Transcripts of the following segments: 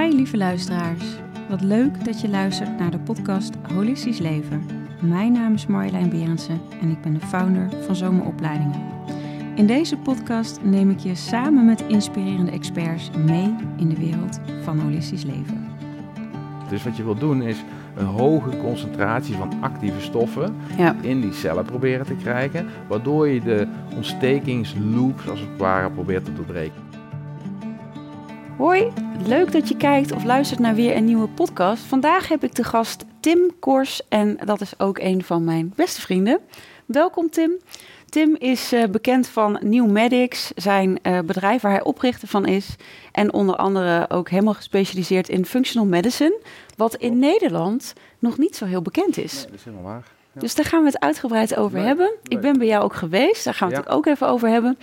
Hi lieve luisteraars. Wat leuk dat je luistert naar de podcast Holistisch Leven. Mijn naam is Marjolein Berendsen en ik ben de founder van Zomeropleidingen. In deze podcast neem ik je samen met inspirerende experts mee in de wereld van holistisch leven. Dus wat je wil doen is een hoge concentratie van actieve stoffen Ja. in die cellen proberen te krijgen, waardoor je de ontstekingsloop als het ware probeert te doorbreken. Hoi, leuk dat je kijkt of luistert naar weer een nieuwe podcast. Vandaag heb ik de gast Tim Kors en dat is ook een van mijn beste vrienden. Welkom Tim. Tim is eh, bekend van New Medics, zijn eh, bedrijf waar hij oprichter van is. En onder andere ook helemaal gespecialiseerd in functional medicine, wat in Nederland nog niet zo heel bekend is. dat is helemaal waar. Ja. Dus daar gaan we het uitgebreid over Leuk, hebben. Ik ben bij jou ook geweest, daar gaan we Ja. het ook even over hebben.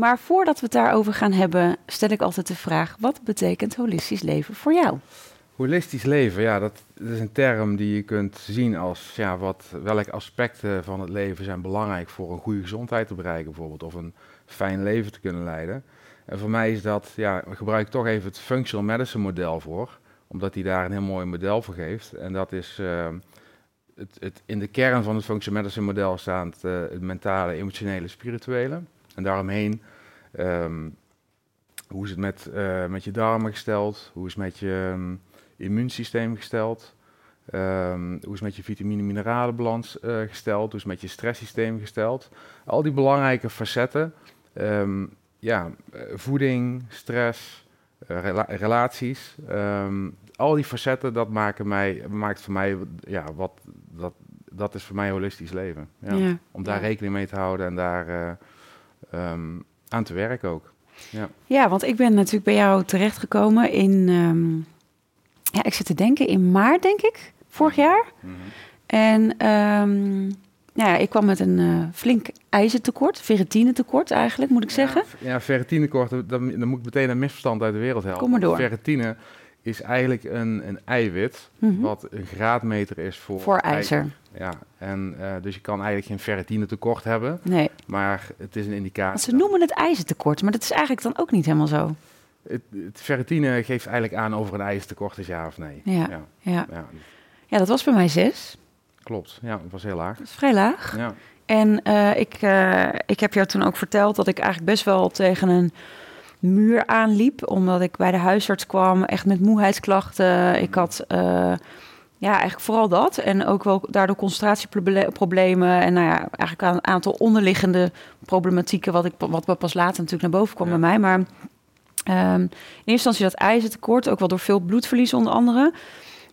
Maar voordat we het daarover gaan hebben, stel ik altijd de vraag: wat betekent holistisch leven voor jou? Holistisch leven, ja, dat, dat is een term die je kunt zien als ja, wat, welke aspecten van het leven zijn belangrijk voor een goede gezondheid te bereiken, bijvoorbeeld, of een fijn leven te kunnen leiden. En voor mij is dat, ja, ik gebruik toch even het functional medicine model voor, omdat hij daar een heel mooi model voor geeft. En dat is eh, het, het, in de kern van het functional medicine model staat eh, het mentale, emotionele, spirituele. En daaromheen, ehm, hoe is het met, eh, met je darmen gesteld? Hoe is het met je ehm, immuunsysteem gesteld? Ehm, hoe is het met je vitamine-mineralenbalans eh, gesteld? Hoe is het met je stresssysteem gesteld? Al die belangrijke facetten. ja, eh, voeding, stress, rela- relaties. al die facetten, dat maken mij, maakt voor mij, ja, wat, dat, dat is voor mij holistisch leven. Ja. Ja. Om daar Ja. rekening mee te houden en daar aan te werken ook. Ja. Ja, want ik ben natuurlijk bij jou terechtgekomen in, ehm, ja, ik zit te denken, in maart denk ik, vorig jaar. En ehm, nou ja, ik kwam met een eh, flink ijzertekort, ferritinetekort eigenlijk, moet ik zeggen. Ja, ja ferritinekort, dan, dan moet ik meteen een misverstand uit de wereld helpen. Kom maar door. Ferritine is eigenlijk een, een eiwit, Mhm. wat een graadmeter is voor, Voor ijzer. Ja, en eh, dus je kan eigenlijk geen ferritinetekort hebben, Nee, maar het is een indicatie. want ze noemen het ijzertekort, maar dat is eigenlijk dan ook niet helemaal zo. Het, het ferritine geeft eigenlijk aan over een ijzertekort is ja of nee. Ja. ja, Ja, ja, ja dat was bij mij zes. klopt. Ja, het was heel laag. Dat is vrij laag. Ja, En eh, ik, eh, ik heb jou toen ook verteld dat ik eigenlijk best wel tegen een muur aanliep. Omdat ik bij de huisarts kwam, echt met moeheidsklachten. Ik had eh, ja, eigenlijk vooral dat. En ook wel daardoor concentratieproblemen. En nou ja, eigenlijk een aantal onderliggende problematieken... wat, ik, wat pas later natuurlijk naar boven kwam Ja. bij mij. Maar ehm, in eerste instantie dat ijzertekort, ook wel door veel bloedverlies onder andere...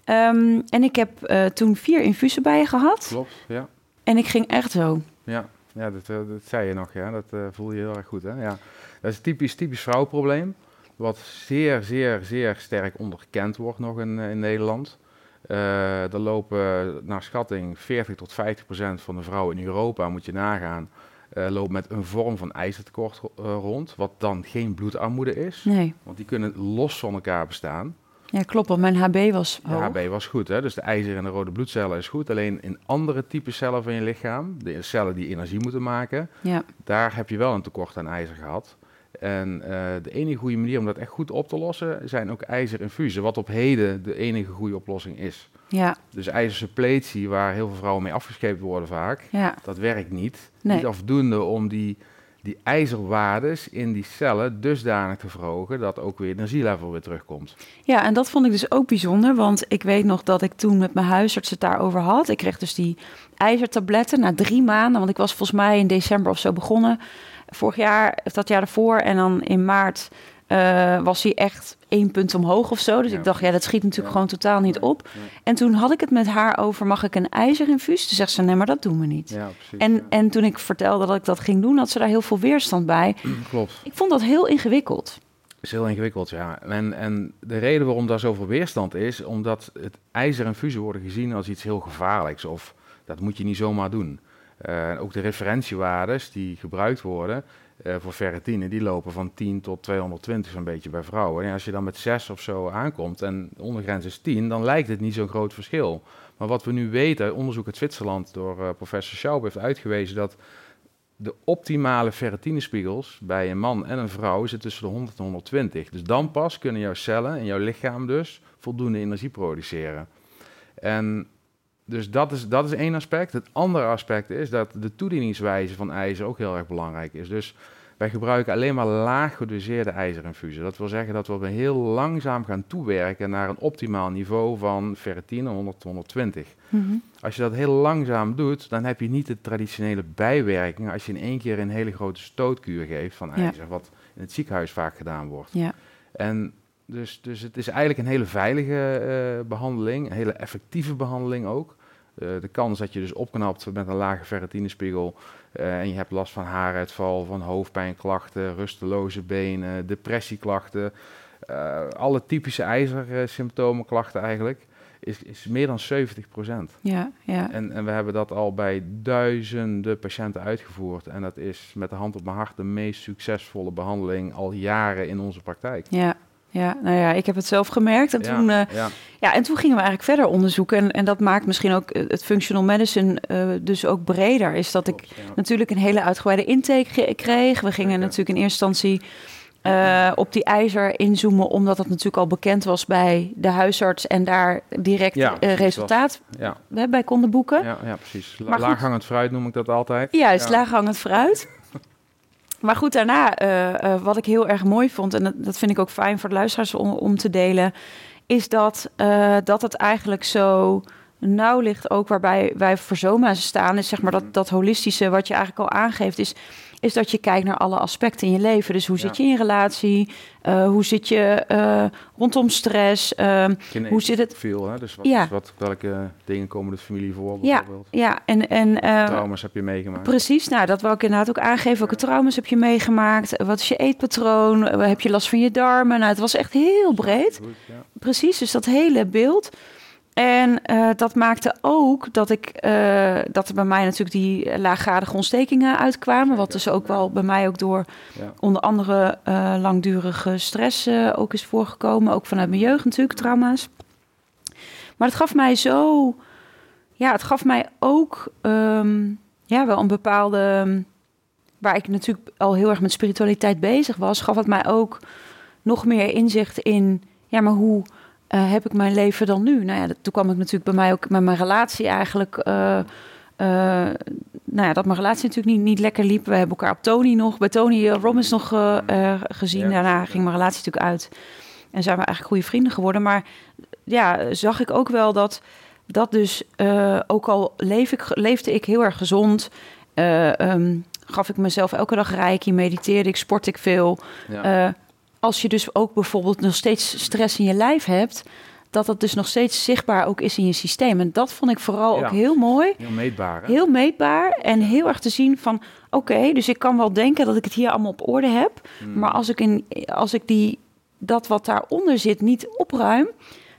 Ehm, en ik heb eh, toen vier infusen bij je gehad. klopt. Ja, En ik ging echt zo. ja. ja dat, eh, dat zei je nog, ja. Dat eh, voel je heel erg goed, hè. Ja. Dat is een typisch, typisch vrouwenprobleem, wat zeer, zeer, zeer sterk onderkend wordt nog in, eh, in Nederland. Eh, er lopen naar schatting 40 tot 50 procent van de vrouwen in Europa, moet je nagaan, eh loopt met een vorm van ijzertekort ro- rond, wat dan geen bloedarmoede is. Nee. Want die kunnen los van elkaar bestaan. Ja, klopt, want mijn HB was De. HB was goed, hè? dus de ijzer en de rode bloedcellen is goed. Alleen in andere type cellen van je lichaam, de cellen die energie moeten maken, Ja, daar heb je wel een tekort aan ijzer gehad. En eh, de enige goede manier om dat echt goed op te lossen, zijn ook ijzerinfusen, wat op heden de enige goede oplossing is. ja, Dus ijzersuppletie, waar heel veel vrouwen mee afgescheept worden vaak, ja. dat werkt niet. Nee. Niet afdoende om die, die ijzerwaardes in die cellen dusdanig te verhogen, dat ook weer het energielevel weer terugkomt. Ja, en dat vond ik dus ook bijzonder, want ik weet nog dat ik toen met mijn huisarts het daarover had. Ik kreeg dus die ijzertabletten na drie maanden, want ik was volgens mij in december of zo begonnen. Vorig jaar, of dat jaar ervoor, en dan in maart eh, was hij echt één punt omhoog of zo. Dus Ja. ik dacht, ja, dat schiet natuurlijk Ja. gewoon totaal niet op. En toen had ik het met haar over, mag ik een ijzerinfuus? Toen zegt ze, nee, maar dat doen we niet. Precies. En, en toen ik vertelde dat ik dat ging doen, had ze daar heel veel weerstand bij. Klopt. Ik vond dat heel ingewikkeld. is heel ingewikkeld, ja. En, en de reden waarom daar zoveel weerstand is, omdat het ijzer en fusie worden gezien als iets heel gevaarlijks. Of dat moet je niet zomaar doen. Eh, ook de referentiewaardes die gebruikt worden eh, voor ferritine, die lopen van 10 tot 220 zo'n beetje bij vrouwen. En als je dan met 6 of zo aankomt en de ondergrens is 10, dan lijkt het niet zo'n groot verschil. Maar wat we nu weten, onderzoek uit Zwitserland door eh, professor Schaub heeft uitgewezen dat de optimale ferritinespiegels bij een man en een vrouw zitten tussen de 100 en 120. Dus dan pas kunnen jouw cellen en jouw lichaam dus voldoende energie produceren. En dus dat is, dat is één aspect. Het andere aspect is dat de toedieningswijze van ijzer ook heel erg belangrijk is. Dus wij gebruiken alleen maar laag gedoseerde ijzerinfusie. Dat wil zeggen dat we heel langzaam gaan toewerken naar een optimaal niveau van ferritine 100 120. Als je dat heel langzaam doet, dan heb je niet de traditionele bijwerkingen als je in één keer een hele grote stootkuur geeft van ijzer, wat in het ziekenhuis vaak gedaan wordt. Ja. En dus, dus het is eigenlijk een hele veilige uh, behandeling, een hele effectieve behandeling ook. Uh, de kans dat je dus opknapt met een lage ferritinespiegel uh, en je hebt last van haaruitval, van hoofdpijnklachten, rusteloze benen, depressieklachten, alle typische ijzersymptomen, klachten eigenlijk is, is meer dan 70 procent. Ja, ja. En, en we hebben dat al bij duizenden patiënten uitgevoerd. En dat is met de hand op mijn hart de meest succesvolle behandeling al jaren in onze praktijk. Ja, ja, nou ja, ik heb het zelf gemerkt. En, toen, uh, ja. ja. en toen gingen we eigenlijk verder onderzoeken. En, en dat maakt misschien ook het functional medicine uh, dus ook breder. Is dat ik natuurlijk een hele uitgebreide intake kreeg. We gingen natuurlijk in eerste instantie uh, op die ijzer inzoomen, omdat dat natuurlijk al bekend was bij de huisarts en daar direct ja, uh, resultaat ja. bij konden boeken. Ja, ja precies. La laaghangend fruit noem ik dat altijd. Juist, ja. laaghangend fruit. Maar goed, daarna, uh, wat ik heel erg mooi vond, en dat, dat, vind ik ook fijn voor de luisteraars om, om te delen, is dat, dat het eigenlijk zo nauw ligt ook waarbij wij voor Zoma staan, is zeg maar dat, mm. dat holistische wat je eigenlijk al aangeeft, is is dat je kijkt naar alle aspecten in je leven. Dus hoe zit je in je relatie? Uh, hoe zit je uh, rondom stress? Uh, hoe zit het? Veel, hè? Dus wat, ja. wat, welke dingen komen de familie voor? Ja, ja. en, en trauma's heb je meegemaakt. Precies, nou dat wil ik inderdaad ook aangeven. Welke trauma's heb je meegemaakt? Wat is je eetpatroon? Heb je last van je darmen? Nou, het was echt heel breed. Goed, Precies, dus dat hele beeld. En uh, dat maakte ook dat ik uh, dat er bij mij natuurlijk die laaggradige ontstekingen uitkwamen. Wat dus ook wel bij mij ook door ja. onder andere uh, langdurige stress ook is voorgekomen. Ook vanuit mijn jeugd natuurlijk, trauma's. Maar het gaf mij zo. Ja, het gaf mij ook um, ja, wel een bepaalde. Waar ik natuurlijk al heel erg met spiritualiteit bezig was, gaf het mij ook nog meer inzicht in. Ja, maar hoe uh, heb ik mijn leven dan nu? Nou ja, toen kwam ik natuurlijk bij mij ook met mijn relatie eigenlijk. Uh, uh, nou ja, dat mijn relatie natuurlijk niet, niet lekker liep. We hebben elkaar op Tony nog, bij Tony Robbins nog gezien. Daarna ging mijn relatie natuurlijk uit. En zijn we eigenlijk goede vrienden geworden. Maar ja, zag ik ook wel dat dat dus, ook al leef ik, leefde ik heel erg gezond. Um, gaf ik mezelf elke dag reiki, mediteerde ik, sport ik veel. Ja als je dus ook bijvoorbeeld nog steeds stress in je lijf hebt, dat dat dus nog steeds zichtbaar ook is in je systeem. En dat vond ik vooral ook heel mooi. Heel meetbaar. Heel meetbaar en heel erg te zien van, oké, dus ik kan wel denken dat ik het hier allemaal op orde heb, hmm. maar als ik, in, als ik die, dat wat daaronder zit niet opruim,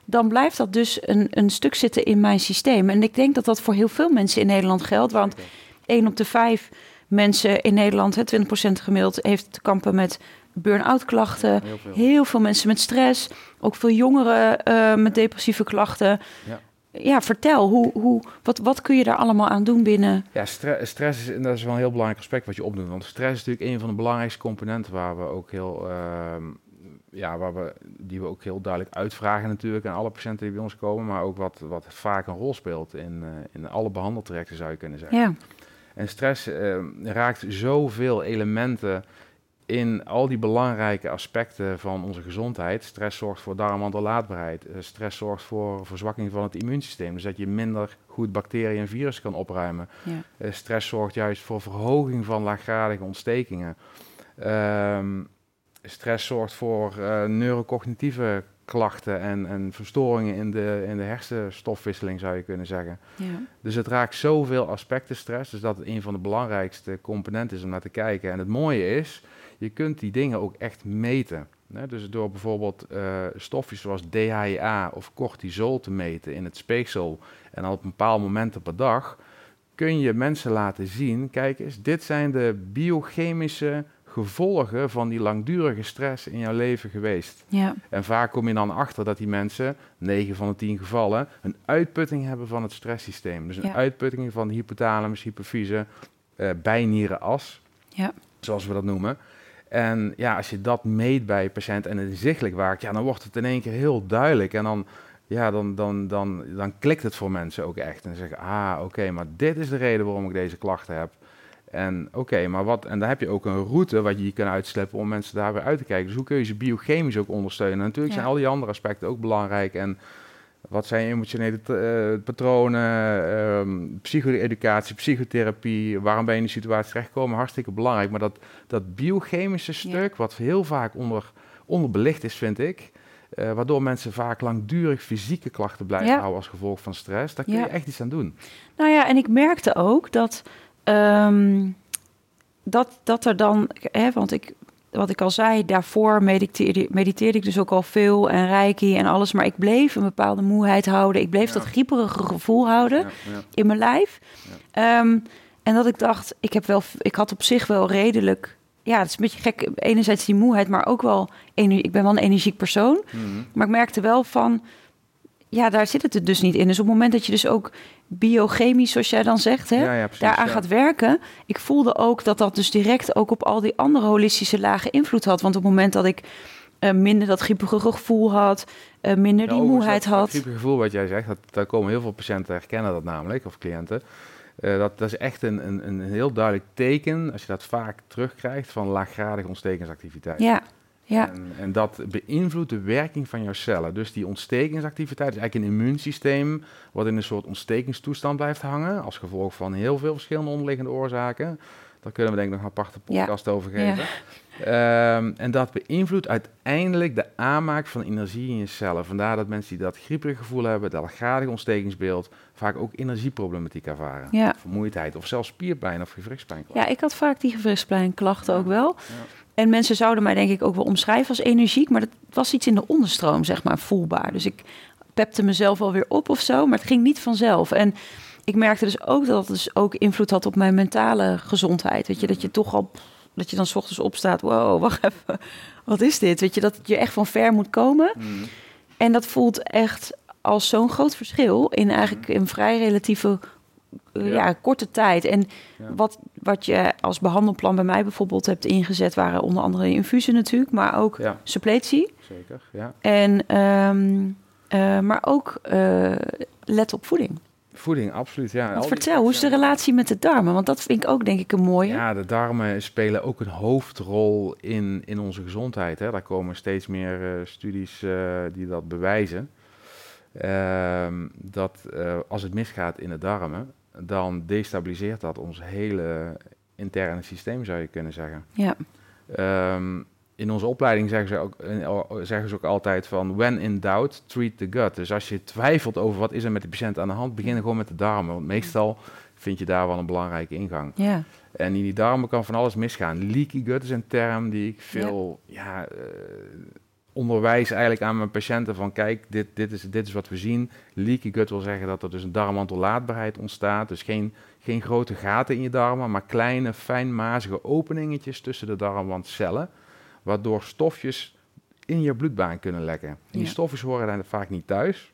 dan blijft dat dus een, een stuk zitten in mijn systeem. En ik denk dat dat voor heel veel mensen in Nederland geldt, want één op de vijf mensen in Nederland, hè, 20% gemiddeld, heeft te kampen met burn-out klachten. Heel veel. mensen met stress. Ook veel jongeren uh, met depressieve klachten. Ja. Ja, vertel, hoe, hoe, wat, wat kun je daar allemaal aan doen binnen? Ja, stress, stress is, dat is wel een heel belangrijk aspect wat je opdoet. Want stress is natuurlijk een van de belangrijkste componenten waar we ook heel, uh, ja, waar we, die we ook heel duidelijk uitvragen natuurlijk aan alle patiënten die bij ons komen. Maar ook wat, wat vaak een rol speelt in, uh, in alle behandeltrajecten zou je kunnen zeggen. Ja. En stress raakt zoveel elementen in al die belangrijke aspecten van onze gezondheid. Stress zorgt voor darmwandelaatbaarheid. Uh, stress zorgt voor verzwakking van het immuunsysteem. Dus dat je minder goed bacteriën en virussen kan opruimen. Ja. Uh, stress zorgt juist voor verhoging van laaggradige ontstekingen. Uh, stress zorgt voor uh, neurocognitieve klachten en, en verstoringen in de, in de hersenstofwisseling, zou je kunnen zeggen. Ja. Dus het raakt zoveel aspecten stress, dus dat het een van de belangrijkste componenten is om naar te kijken. En het mooie is, je kunt die dingen ook echt meten. Hè? Dus door bijvoorbeeld uh, stofjes zoals DHEA of cortisol te meten in het speeksel en op een bepaald moment per dag, kun je mensen laten zien, kijk eens, dit zijn de biochemische gevolgen van die langdurige stress in jouw leven geweest. Ja. En vaak kom je dan achter dat die mensen, 9 van de 10 gevallen, een uitputting hebben van het stresssysteem. Dus een uitputting van de hypothalamus, hypofyse, uh, bijnierenas, ja. zoals we dat noemen. En ja, als je dat meet bij patiënt en het inzichtelijk waakt, ja, dan wordt het in één keer heel duidelijk. En dan, ja, dan, dan, dan, dan klikt het voor mensen ook echt. En zeggen, ah, oké, maar dit is de reden waarom ik deze klachten heb. En oké, maar wat, en daar heb je ook een route wat je je kan uitsleppen om mensen daar weer uit te kijken. Dus hoe kun je ze biochemisch ook ondersteunen? natuurlijk zijn al die andere aspecten ook belangrijk. En wat zijn emotionele uh, patronen, um, psycho-educatie, psychotherapie, waarom ben je in die situatie terechtgekomen? Hartstikke belangrijk. Maar dat, dat biochemische stuk, wat heel vaak onder, onderbelicht is, vind ik, uh, waardoor mensen vaak langdurig fysieke klachten blijven houden als gevolg van stress, daar kun je echt iets aan doen. Nou ja, en ik merkte ook dat, um, dat, dat er dan, hè, want ik wat ik al zei, daarvoor mediteerde, mediteerde ik dus ook al veel en reiki en alles. Maar ik bleef een bepaalde moeheid houden. Ik bleef dat grieperige gevoel houden in mijn lijf. Um, en dat ik dacht, ik, heb wel, ik had op zich wel redelijk... Ja, het is een beetje gek. Enerzijds die moeheid, maar ook wel... Ik ben wel een energiek persoon. Mhm. Maar ik merkte wel van ja, daar zit het dus niet in. Dus op het moment dat je dus ook biochemisch, zoals jij dan zegt, hè, ja, daaraan gaat werken. Ik voelde ook dat dat dus direct ook op al die andere holistische lagen invloed had. Want op het moment dat ik uh, minder dat griepige gevoel had, uh, minder die moeheid had. Dat griepige gevoel wat jij zegt, dat, daar komen heel veel patiënten herkennen dat namelijk, of cliënten. Uh, dat, dat, is echt een, een, een heel duidelijk teken, als je dat vaak terugkrijgt, van laaggradige ontstekingsactiviteit. Ja. Ja. En, en, dat beïnvloedt de werking van jouw cellen. Dus die ontstekingsactiviteit is eigenlijk een immuunsysteem wat in een soort ontstekingstoestand blijft hangen, als gevolg van heel veel verschillende onderliggende oorzaken. Daar kunnen we denk ik nog een aparte podcast over geven. Ja. Um, en dat beïnvloedt uiteindelijk de aanmaak van energie in je cellen. Vandaar dat mensen die dat grieperig gevoel hebben, dat gradig ontstekingsbeeld, vaak ook energieproblematiek ervaren. Ja. Vermoeidheid of zelfs spierpijn of gewrichtspijn. Ja, ik had vaak die gewrichtspijnklachten ook wel. En mensen zouden mij denk ik ook wel omschrijven als energiek, maar dat was iets in de onderstroom, zeg maar, voelbaar. Dus ik pepte mezelf alweer op of zo, maar het ging niet vanzelf. En ik merkte dus ook dat het dus ook invloed had op mijn mentale gezondheid. Weet je, dat je toch al, dat je dan s ochtends opstaat, wow, wacht even, wat is dit? Weet je, dat je echt van ver moet komen. Mm. En dat voelt echt als zo'n groot verschil in eigenlijk een vrij relatieve ja. korte tijd. En wat, wat je als behandelplan bij mij bijvoorbeeld hebt ingezet, waren onder andere infusie natuurlijk, maar ook ja. suppletie. Zeker, ja. En, um, uh, maar ook uh, let op voeding. Voeding, absoluut, ja. vertel, hoe is de relatie met de darmen? Want dat vind ik ook denk ik een mooie. Ja, de darmen spelen ook een hoofdrol in, in onze gezondheid. Hè. Daar komen steeds meer uh, studies die dat bewijzen. Ehm, dat als het misgaat in de darmen, dan destabiliseert dat ons hele interne systeem, zou je kunnen zeggen. Ja. Um, in onze opleiding zeggen ze, ook, zeggen ze ook altijd van when in doubt, treat the gut. Dus als je twijfelt over wat is er met de patiënt aan de hand, begin gewoon met de darmen. Want meestal vind je daar wel een belangrijke ingang. Ja. En in die darmen kan van alles misgaan. Leaky gut is een term die ik veel ja. ja uh, onderwijs eigenlijk aan mijn patiënten van kijk, dit, dit, is, dit is wat we zien. Leaky gut wil zeggen dat er dus een darmwantellaatbaarheid ontstaat. Dus geen, geen grote gaten in je darmen, maar kleine, fijnmazige openingetjes tussen de darmwandcellen. Waardoor stofjes in je bloedbaan kunnen lekken. En die stofjes horen daar vaak niet thuis.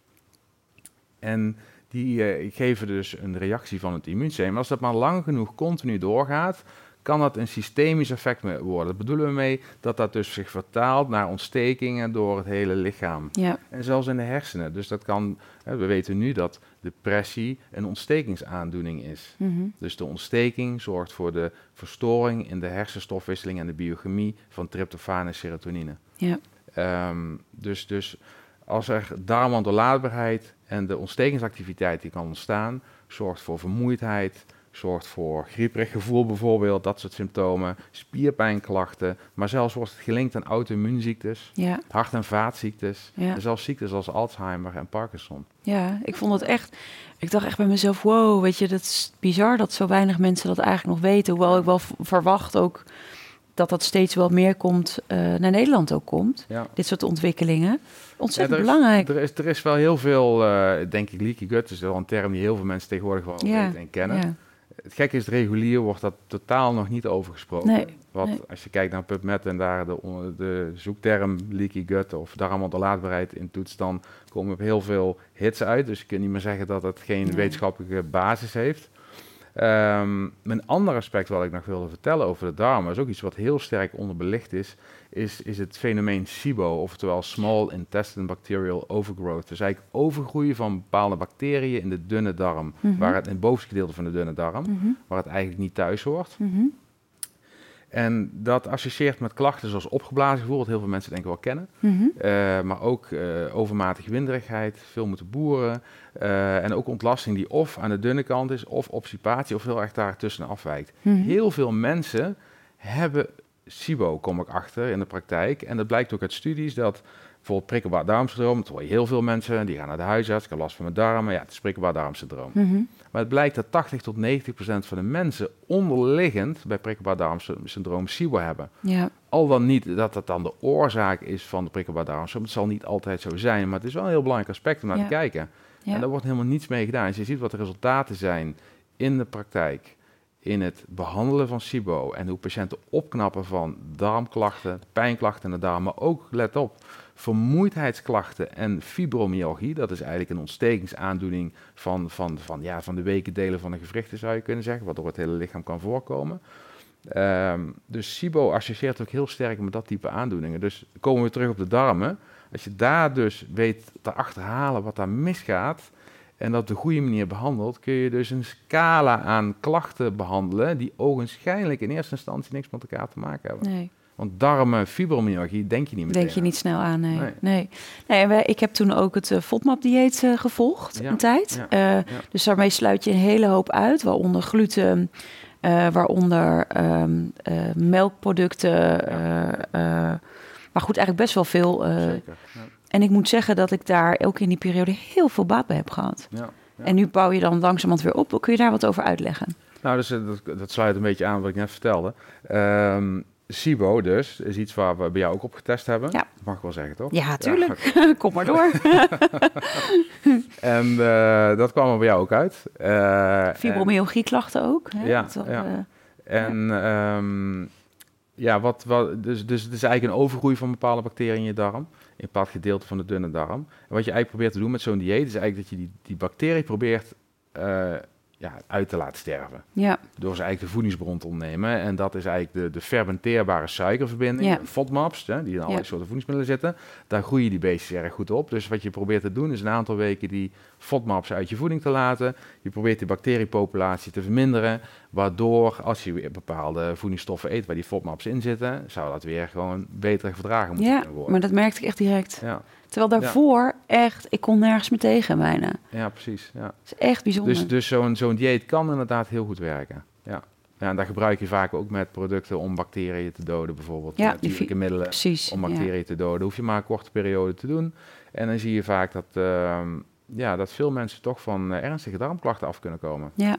En die uh, geven dus een reactie van het immuunsysteem. Als dat maar lang genoeg continu doorgaat, kan dat een systemisch effect worden. Dat bedoelen we mee dat dat dus zich vertaalt naar ontstekingen door het hele lichaam. Ja. En zelfs in de hersenen. Dus dat kan, hè, we weten nu dat depressie een ontstekingsaandoening is. Mm Dus de ontsteking zorgt voor de verstoring in de hersenstofwisseling en de biochemie van tryptofaan en serotonine. Ja. Um, dus, dus als er darmwandellaatbaarheid en de ontstekingsactiviteit die kan ontstaan, zorgt voor vermoeidheid, zorgt voor grieperig gevoel bijvoorbeeld, dat soort symptomen, spierpijnklachten, maar zelfs wordt het gelinkt aan auto-immuunziektes, ja. hart- en vaatziektes, en zelfs ziektes als Alzheimer en Parkinson. Ja, ik vond het echt, ik dacht echt bij mezelf, wow, weet je, dat is bizar dat zo weinig mensen dat eigenlijk nog weten, hoewel ik wel verwacht ook dat dat steeds wel meer komt, uh, naar Nederland ook komt. Ja. Dit soort ontwikkelingen. Ontzettend belangrijk. Er is, er is wel heel veel, uh, denk ik, leaky gut is wel een term die heel veel mensen tegenwoordig wel ja. weten en kennen. Het gekke is, regulier wordt dat totaal nog niet over gesproken. Nee, Wat, als je kijkt naar PubMed en daar de, de zoekterm leaky gut of darmonderlaatbaarheid in toets, dan komen er heel veel hits uit. Dus je kunt niet meer zeggen dat het geen wetenschappelijke basis heeft. Um, een ander aspect wat ik nog wilde vertellen over de darmen, is ook iets wat heel sterk onderbelicht is, is, is het fenomeen SIBO, oftewel Small Intestine Bacterial Overgrowth. Dus eigenlijk overgroeien van bepaalde bacteriën in de dunne darm, Mhm. waar het in het bovenste gedeelte van de dunne darm, Mhm. waar het eigenlijk niet thuis hoort. Mhm. En dat associeert met klachten zoals opgeblazen gevoel, wat heel veel mensen denken wel kennen. Eh, maar ook eh, overmatige winderigheid, veel moeten boeren. eh, en ook ontlasting die of aan de dunne kant is, of obstipatie, of heel erg daar tussen afwijkt. Heel veel mensen hebben SIBO, kom ik achter in de praktijk. En dat blijkt ook uit studies dat bijvoorbeeld prikkelbaar darmsyndroom, dat hoor je heel veel mensen, die gaan naar de huisarts, ik heb last van mijn darmen, ja, het is prikkelbaar darmsyndroom. Mhm. Maar het blijkt dat 80 tot 90 procent van de mensen onderliggend bij prikkelbaar darmsyndroom SIBO hebben. Ja. Al dan niet dat dat dan de oorzaak is van de prikkelbaar darmsyndroom. Het zal niet altijd zo zijn, maar het is wel een heel belangrijk aspect om naar Ja. te kijken. Ja. En daar wordt helemaal niets mee gedaan. Dus je ziet wat de resultaten zijn in de praktijk, in het behandelen van SIBO en hoe patiënten opknappen van darmklachten, pijnklachten in de darm, maar ook, let op, vermoeidheidsklachten en fibromyalgie. Dat is eigenlijk een ontstekingsaandoening van, van, van, ja, van de wekendelen van de gewrichten, zou je kunnen zeggen, waardoor het hele lichaam kan voorkomen. Ehm, dus SIBO associeert ook heel sterk met dat type aandoeningen. Dus komen we terug op de darmen. Als je daar dus weet te achterhalen wat daar misgaat en dat op de goede manier behandelt, kun je dus een scala aan klachten behandelen die ogenschijnlijk in eerste instantie niks met elkaar te maken hebben. Nee. Want darmen, fibromyalgie, denk je niet meteen Denk je aan. niet snel aan, nee. Nee. nee. nee. en wij, ik heb toen ook het eh, FODMAP-dieet eh, gevolgd, Ja, een tijd. ja, Eh, Dus daarmee sluit je een hele hoop uit, waaronder gluten, waaronder ehm, eh, melkproducten. maar goed, eigenlijk best wel veel. Zeker. Ja, en ik moet zeggen dat ik daar ook in die periode heel veel baat bij heb gehad. ja, ja. En nu bouw je dan langzamerhand weer op. Kun je daar wat over uitleggen? Nou, dus, eh, dat, dat sluit een beetje aan wat ik net vertelde. Ehm SIBO dus, is iets waar we bij jou ook op getest hebben. Ja. Dat mag ik wel zeggen, toch? Ja, tuurlijk. Kom maar door. En eh, dat kwam er bij jou ook uit. En- Fibromyalgie-klachten ook. Hè? Ja, Dat, ja. En ehm, ja, wat, wat, dus, dus het is eigenlijk een overgroei van bepaalde bacteriën in je darm, een bepaald gedeelte van de dunne darm. En wat je eigenlijk probeert te doen met zo'n dieet, is eigenlijk dat je die, die bacterie probeert eh, ja, uit te laten sterven. ja, Door ze eigenlijk de voedingsbron te ontnemen. En dat is eigenlijk de, de fermenteerbare suikerverbinding, Ja. FODMAPs, hè, die in allerlei Ja. soorten voedingsmiddelen zitten. Daar groeien die beestjes erg goed op. Dus wat je probeert te doen, is een aantal weken die FODMAPs uit je voeding te laten. Je probeert die bacteriepopulatie te verminderen. Waardoor, als je weer bepaalde voedingsstoffen eet waar die FODMAPs in zitten, zou dat weer gewoon beter verdragen moeten ja, worden. maar dat merkte ik echt direct. Ja, Terwijl daarvoor echt, ik kon nergens meer tegen bijna. ja, precies. Ja. Dat is echt bijzonder. Dus, dus zo'n zo'n dieet kan inderdaad heel goed werken. Ja. Ja, en daar gebruik je vaak ook met producten om bacteriën te doden, bijvoorbeeld. Ja, natuurlijke die middelen Precies. om ja. bacteriën te doden. Hoef je maar een korte periode te doen. En dan zie je vaak dat, ehm, ja, dat veel mensen toch van eh, ernstige darmklachten af kunnen komen. Ja,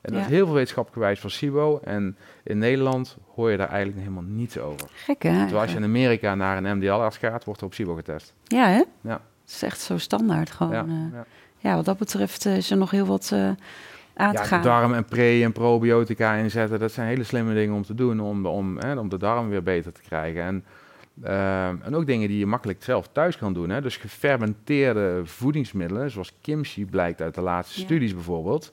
En dat Ja. is heel veel wetenschappelijk gewijs van SIBO. En in Nederland hoor je daar eigenlijk helemaal niets over. gek hè? Terwijl als je in Amerika naar een MDL-arts gaat, wordt er op SIBO getest. Ja hè? Ja. Het is echt zo standaard gewoon. ja, Ja, ja. ja wat dat betreft eh, is er nog heel wat eh, aan te Ja, gaan. darm en pre- en probiotica inzetten, dat zijn hele slimme dingen om te doen om, de- om, hè, om de darm weer beter te krijgen. En, ehm, en ook dingen die je makkelijk zelf thuis kan doen. Hè. Dus gefermenteerde voedingsmiddelen, zoals kimchi blijkt uit de laatste Ja. studies bijvoorbeeld,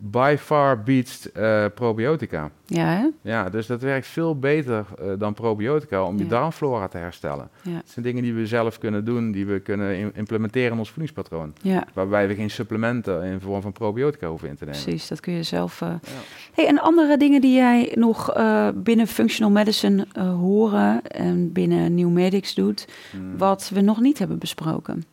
by far beats eh, probiotica. Ja hè? Ja, dus dat werkt veel beter eh, dan probiotica om je Ja. darmflora te herstellen. Ja. Het zijn dingen die we zelf kunnen doen, die we kunnen im- implementeren in ons voedingspatroon. Ja, Waarbij we geen supplementen in vorm van probiotica hoeven in te nemen. precies. Dat kun je zelf... eh. Ja. Hey, en andere dingen die jij nog binnen functional medicine horen en binnen New Medics doet, Hmm. wat we nog niet hebben besproken?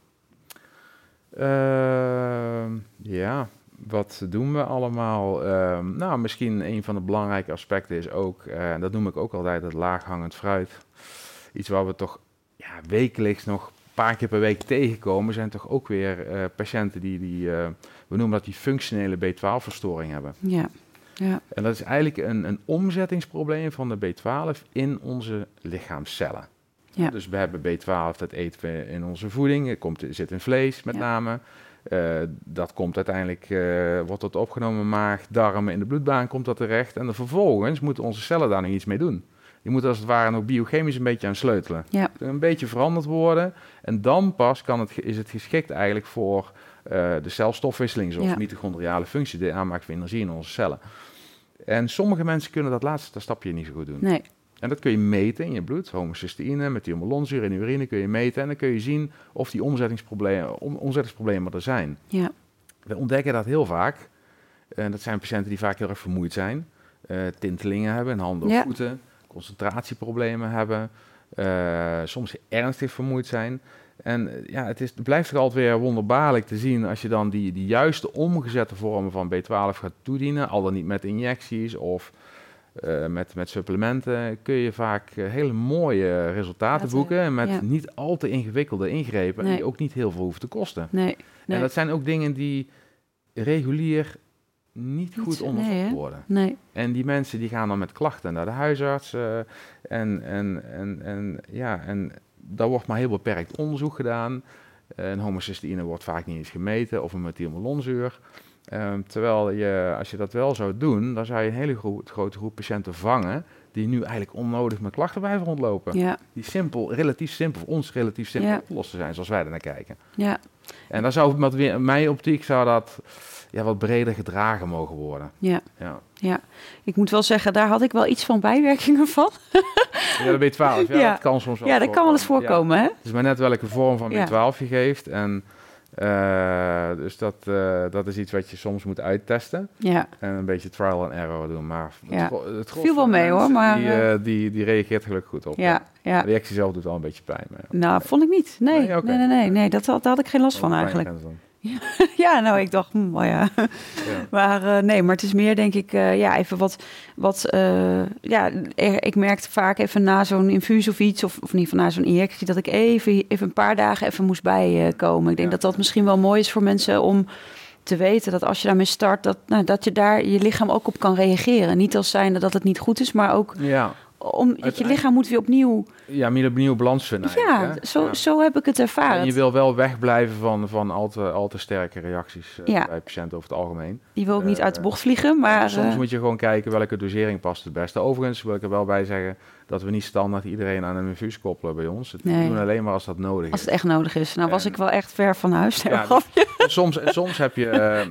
Ehm, ja, wat doen we allemaal? Ehm, nou, misschien een van de belangrijke aspecten is ook, eh, en dat noem ik ook altijd het laaghangend fruit. Iets waar we toch ja, wekelijks nog een paar keer per week tegenkomen, zijn toch ook weer eh, patiënten die, die eh, we noemen dat die functionele B12-verstoring hebben. Ja, ja, En dat is eigenlijk een, een omzettingsprobleem van de B12 in onze lichaamscellen. Ja. Dus we hebben B12, dat eten we in onze voeding, het komt, zit in vlees met Ja. name. Eh, dat komt uiteindelijk, eh, wordt dat opgenomen, maag, darmen, in de bloedbaan komt dat terecht. En dan vervolgens moeten onze cellen daar nog iets mee doen. Je moet als het ware ook biochemisch een beetje aan sleutelen. Ja. Een beetje veranderd worden. En dan pas kan het, is het geschikt eigenlijk voor uh, de celstofwisseling, zoals Ja. mitochondriale functie, de aanmaak van energie in onze cellen. En sommige mensen kunnen dat laatste stapje niet zo goed doen. Nee. En dat kun je meten in je bloed, homocysteïne, methylmalonzuur in de urine kun je meten. En dan kun je zien of die omzettingsproblemen, om, omzettingsproblemen er zijn. Ja. We ontdekken dat heel vaak. En dat zijn patiënten die vaak heel erg vermoeid zijn. eh, tintelingen hebben in handen of Ja. voeten. Concentratieproblemen hebben. eh, soms ernstig vermoeid zijn. En eh, ja, het, is, het blijft toch altijd weer wonderbaarlijk te zien als je dan die, die juiste omgezette vormen van B12 gaat toedienen, al dan niet met injecties of eh, met, met supplementen, kun je vaak eh, hele mooie resultaten boeken en met ja. niet al te ingewikkelde ingrepen Nee. die ook niet heel veel hoeven te kosten. Nee. nee. En dat zijn ook dingen die regulier niet goed zo- onderzocht nee, worden. Nee. En die mensen die gaan dan met klachten naar de huisarts. eh, en, en, en, en, ja, en daar wordt maar heel beperkt onderzoek gedaan. Eh, Een homocysteïne wordt vaak niet eens gemeten of een methylmalonzuur. Ehm, terwijl je, als je dat wel zou doen, dan zou je een hele gro- grote groep patiënten vangen die nu eigenlijk onnodig met klachten blijven rondlopen. Ja. Die simpel, relatief simpel, voor ons relatief simpel Ja. op te zijn, zoals wij er naar kijken. Ja. En dan zou met weer, mijn optiek zou dat ja, wat breder gedragen mogen worden. Ja. Ja, Ja. Ik moet wel zeggen, daar had ik wel iets van bijwerkingen van. ja de B12, ja, Ja. dat kan soms wel Ja, dat kan wel eens voorkomen, hè? Het is maar net welke vorm van Ja. B12 je geeft. En, eh, dus dat, eh, dat is iets wat je soms moet uittesten. Ja. En een beetje trial and error doen. Maar het, Ja. het Viel wel mee, hoor, maar, Die, eh, die, die reageert er gelukkig goed op. Ja. Ja. De reactie zelf doet wel een beetje pijn. Maar. Nou, vond ik niet. Nee, Nee, nee, nee, nee, nee. Dat, had- daar had ik geen last van eigenlijk. Ja, nou, ik dacht, hm, oh ja. Ja. Maar eh, nee, maar het is meer denk ik, eh, ja, even wat, wat eh, ja, ik merkte vaak even na zo'n infuus of iets, of, of ieder geval na zo'n injectie, dat ik even, even een paar dagen even moest bijkomen. ik denk Ja. dat dat misschien wel mooi is voor mensen om te weten dat als je daarmee start, dat, nou, dat je daar je lichaam ook op kan reageren. Niet als zijnde dat het niet goed is, maar ook Ja, om, dat je lichaam moet weer opnieuw. ja, meer opnieuw balans vinden Ja, zo, Ja. zo heb ik het ervaren. En je wil wel wegblijven van, van al, te, al te sterke reacties eh, Ja. bij patiënten over het algemeen. Die wil ook niet eh, uit de bocht vliegen, maar Soms eh, moet je gewoon kijken welke dosering past het beste. Overigens wil ik er wel bij zeggen dat we niet standaard iedereen aan een infuus koppelen bij ons. Het Nee. doen alleen maar als dat nodig als is. het echt nodig is. Nou was ik wel echt ver van huis. Ja, soms, soms heb, je,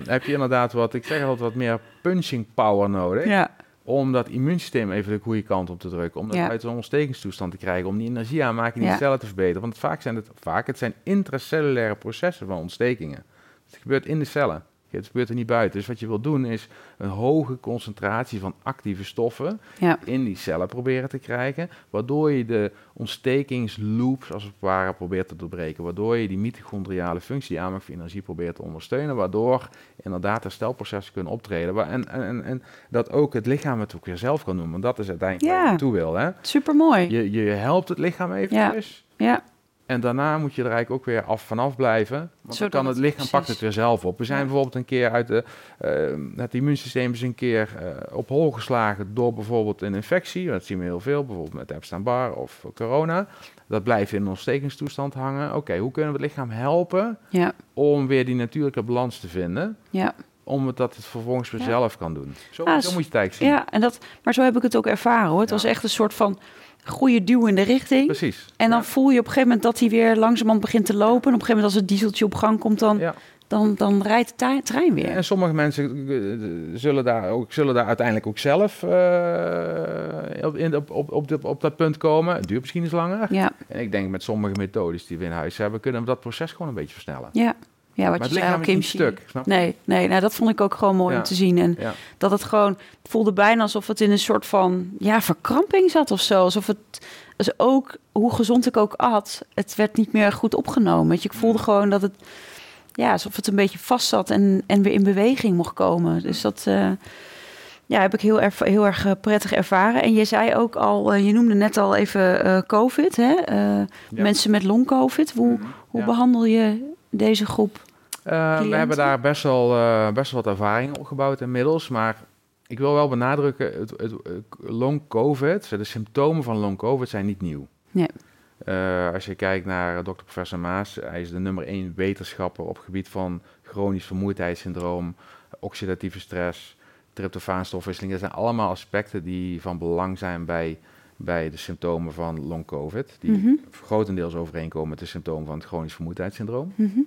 heb je inderdaad wat, ik zeg altijd, wat meer punching power nodig. ja. Om dat immuunsysteem even de goede kant op te drukken. Om dat Ja. uit zo'n ontstekingstoestand te krijgen. Om die energie aanmaking in Ja. die cellen te verbeteren. Want vaak zijn het, vaak, het zijn intracellulaire processen van ontstekingen. Het gebeurt in de cellen. Het gebeurt er niet buiten. Dus wat je wil doen is een hoge concentratie van actieve stoffen Ja. in die cellen proberen te krijgen. Waardoor je de ontstekingsloops als het ware probeert te doorbreken. Waardoor je die mitochondriale functie, die aanmaak van energie probeert te ondersteunen. Waardoor inderdaad herstelprocessen kunnen optreden. En, en, en, dat ook het lichaam het ook weer zelf kan doen. Want dat is uiteindelijk waar Ja. je naartoe wil. Hè? Super mooi. Je, je helpt het lichaam eventjes. Ja. En daarna moet je er eigenlijk ook weer af vanaf blijven. Want dan kan het lichaam precies. pakt het weer zelf op. We zijn Ja. bijvoorbeeld een keer uit de, eh, het immuunsysteem is een keer eh, op hol geslagen door bijvoorbeeld een infectie. Dat zien we heel veel, bijvoorbeeld met Epstein-Barr of corona. Dat blijft in een ontstekingstoestand hangen. Oké, hoe kunnen we het lichaam helpen Ja. om weer die natuurlijke balans te vinden? Ja. Om het dat het vervolgens weer Ja. zelf kan doen. Zo, Ah, zo moet je het eigenlijk zien. ja, en dat, maar zo heb ik het ook ervaren hoor. Het Ja. was echt een soort van goede duw in de richting. Precies. En dan Ja. voel je op een gegeven moment dat hij weer langzamerhand begint te lopen. En op een gegeven moment als het dieseltje op gang komt, dan, Ja. dan, dan rijdt de trein weer. En sommige mensen eh, zullen daar, ook, zullen daar uiteindelijk ook zelf eh, op, in, op, op, op, dat punt komen. Het duurt misschien iets langer. Ja, En ik denk met sommige methodes die we in huis hebben, kunnen we dat proces gewoon een beetje versnellen. ja. Ja, wat maar je zei Kimchi. stuk, snap? Nee, nee nou, dat vond ik ook gewoon mooi Ja. om te zien. En Ja. dat het gewoon het voelde bijna alsof het in een soort van ja, verkramping zat of zo. Alsof het dus ook, hoe gezond ik ook at, het werd niet meer goed opgenomen. Weet je, ik voelde gewoon dat het, ja, alsof het een beetje vast zat en, en weer in beweging mocht komen. Dus dat eh, ja, heb ik heel, erg heel erg eh, prettig ervaren. En je zei ook al, eh, je noemde net al even COVID, hè? Ja. mensen met long-COVID. Hoe, hoe Ja. behandel je deze groep? Eh, we hebben daar best wel, eh, best wel wat ervaring opgebouwd inmiddels. Maar ik wil wel benadrukken, het, het, het long COVID, de symptomen van long COVID zijn niet nieuw. Nee. Eh, als je kijkt naar eh, dokter professor Maas, hij is de nummer één wetenschapper op gebied van chronisch vermoeidheidssyndroom, oxidatieve stress, tryptofaanstofwisseling. Dat zijn allemaal aspecten die van belang zijn bij bij de symptomen van long COVID, die Mhm. grotendeels overeenkomen met de symptomen van het chronisch vermoeidheidssyndroom. Mhm.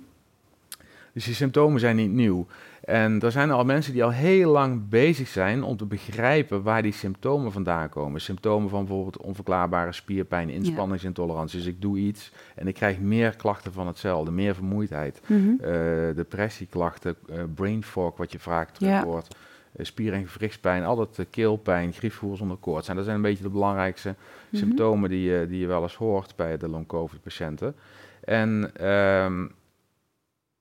Dus die symptomen zijn niet nieuw. En er zijn al mensen die al heel lang bezig zijn om te begrijpen waar die symptomen vandaan komen. Symptomen van bijvoorbeeld onverklaarbare spierpijn, inspanningsintolerantie. Dus ik doe iets en ik krijg meer klachten van hetzelfde, meer vermoeidheid. Eh, depressieklachten, eh, brain fog, wat je vaak terug Ja. hoort. eh, spier- en gewrichtspijn, altijd uh, keelpijn, griepgevoel zonder koorts. zijn. Dat zijn een beetje de belangrijkste Mhm. symptomen die, je die je wel eens hoort bij de long-covid-patiënten. En ehm,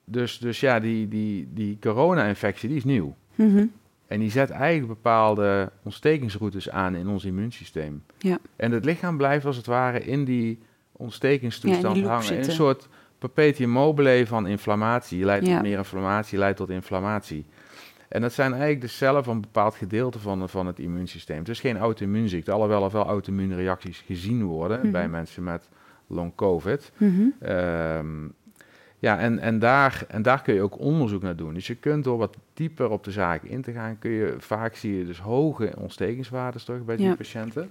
dus, dus ja, die, die, die corona-infectie die is nieuw. Mhm. En die zet eigenlijk bepaalde ontstekingsroutes aan in ons immuunsysteem. Ja. En het lichaam blijft als het ware in die ontstekingstoestand Ja, in hangen. In een soort perpetuum mobile van inflammatie. Je leidt Ja. tot meer inflammatie, leidt tot inflammatie. En dat zijn eigenlijk de cellen van een bepaald gedeelte van, van het immuunsysteem. Het is geen auto-immuunziekte, alhoewel er wel auto-immuunreacties gezien worden Mhm. bij mensen met long COVID. Mhm. Ehm, ja, en, en, daar, en daar kun je ook onderzoek naar doen. Dus je kunt door wat dieper op de zaken in te gaan, kun je vaak zie je dus hoge ontstekingswaardes terug bij die Ja. patiënten.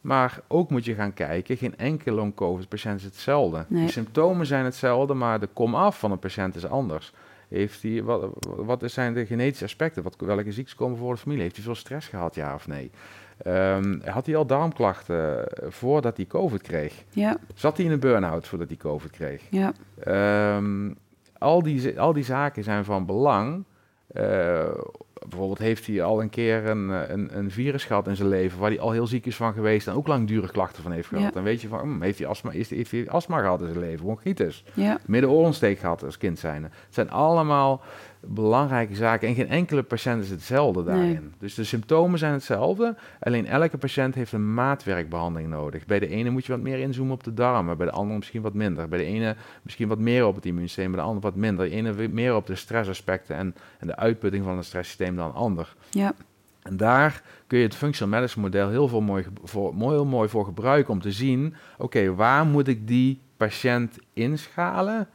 Maar ook moet je gaan kijken, geen enkele long-covid-patiënt is hetzelfde. Nee. De symptomen zijn hetzelfde, maar de komaf van een patiënt is anders. Heeft hij, wat, wat zijn de genetische aspecten? Wat, welke ziektes komen voor de familie? Heeft hij veel stress gehad, ja of nee? Ehm, had hij al darmklachten eh, voordat hij COVID kreeg? Ja, Zat hij in een burn-out voordat hij COVID kreeg? ja, Ehm, al, die, al die zaken zijn van belang. Eh, bijvoorbeeld heeft hij al een keer een, eh, een, een virus gehad in zijn leven waar hij al heel ziek is van geweest en ook langdurige klachten van heeft gehad. Ja. Dan weet je van, hm, heeft, hij astma, is, heeft hij astma gehad in zijn leven, bronchitis, ja, midden-oorontsteek gehad als kind zijn. Het zijn allemaal belangrijke zaken en geen enkele patiënt is hetzelfde daarin. Nee. Dus de symptomen zijn hetzelfde, alleen elke patiënt heeft een maatwerkbehandeling nodig. Bij de ene moet je wat meer inzoomen op de darmen, bij de andere misschien wat minder. Bij de ene misschien wat meer op het immuunsysteem, bij de andere wat minder. De ene meer op de stressaspecten en, en de uitputting van het stresssysteem dan ander. ja, En daar kun je het functional medicine model heel, veel mooi, voor, mooi, heel mooi voor gebruiken om te zien, oké, waar moet ik die patiënt inschalen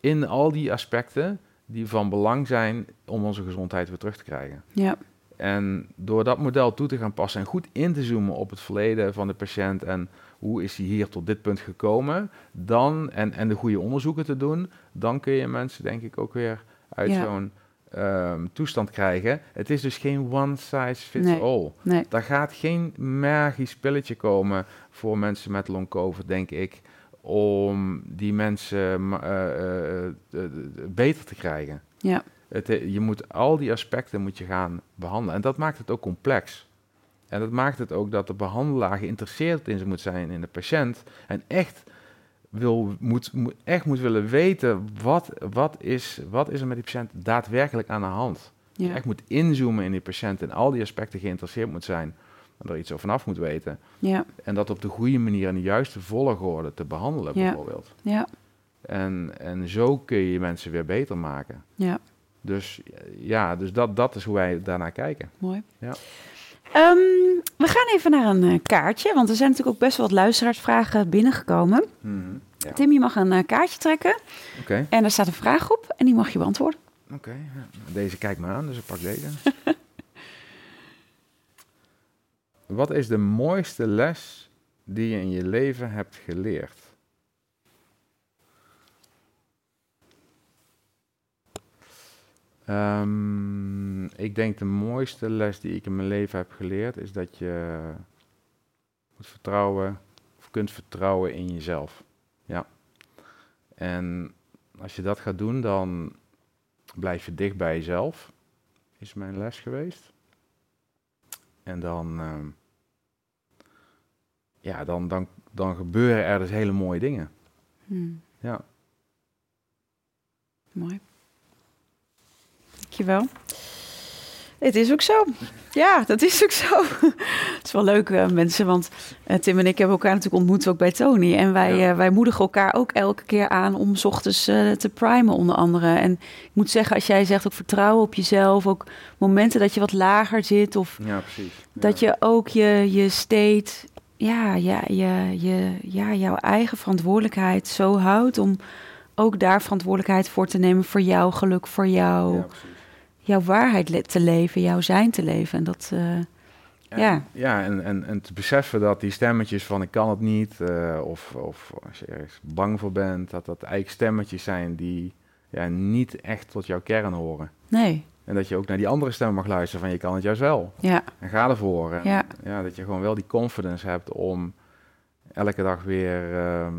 in al die aspecten die van belang zijn om onze gezondheid weer terug te krijgen. ja, En door dat model toe te gaan passen en goed in te zoomen op het verleden van de patiënt en hoe is hij hier tot dit punt gekomen, dan, en, en de goede onderzoeken te doen, dan kun je mensen denk ik ook weer uit Ja. zo'n ehm, toestand krijgen. Het is dus geen one size fits Nee. all. nee, Daar gaat geen magisch pilletje komen voor mensen met long covid, denk ik, om die mensen eh, eh, eh, beter te krijgen. ja, Het, je moet al die aspecten moet je gaan behandelen. En dat maakt het ook complex. En dat maakt het ook dat de behandelaar geïnteresseerd in moet zijn in de patiënt. En echt, wil, moet, moet, echt moet willen weten wat, wat, is, wat is er met die patiënt daadwerkelijk aan de hand. ja, Echt moet inzoomen in die patiënt en al die aspecten geïnteresseerd moet zijn. En er iets over vanaf moet weten. ja, En dat op de goede manier en de juiste volgorde te behandelen Ja. bijvoorbeeld. ja, En, en zo kun je mensen weer beter maken. ja. Dus ja, dus dat, dat is hoe wij daarnaar kijken. Mooi. Ja. Ehm, we gaan even naar een eh, kaartje, want er zijn natuurlijk ook best wel wat luisteraarsvragen binnengekomen. Ja. Tim, je mag een eh, kaartje trekken en daar staat een vraag op en die mag je beantwoorden. oké. Deze kijkt me aan, dus ik pak deze. Wat is de mooiste les die je in je leven hebt geleerd? Ehm, ik denk de mooiste les die ik in mijn leven heb geleerd is dat je moet vertrouwen of kunt vertrouwen in jezelf. Ja. En als je dat gaat doen, dan blijf je dicht bij jezelf, is mijn les geweest. En dan, ehm, ja, dan, dan, dan gebeuren er dus hele mooie dingen. Hmm, Ja. mooi. Dankjewel. Het is ook zo. Ja, dat is ook zo. Het is wel leuk, eh, mensen, want eh, Tim en ik hebben elkaar natuurlijk ontmoet ook bij Tony. En wij, Ja. eh, wij moedigen elkaar ook elke keer aan om 's ochtends te primen, onder andere. En ik moet zeggen, als jij zegt ook vertrouwen op jezelf, ook momenten dat je wat lager zit of Ja, precies. dat je ook je, je state, ja, ja, je, je, ja, jouw eigen verantwoordelijkheid zo houdt om ook daar verantwoordelijkheid voor te nemen voor jouw geluk, voor jou, Ja. Jouw waarheid le- te leven, jouw zijn te leven. En dat, eh, En, Ja. Ja, en, en, en te beseffen dat die stemmetjes van ik kan het niet, eh, of, of als je ergens bang voor bent, dat dat eigenlijk stemmetjes zijn die ja, niet echt tot jouw kern horen. Nee. En dat je ook naar die andere stem mag luisteren van je kan het juist wel. Ja. En ga ervoor. En, Ja. ja, dat je gewoon wel die confidence hebt om elke dag weer ehm,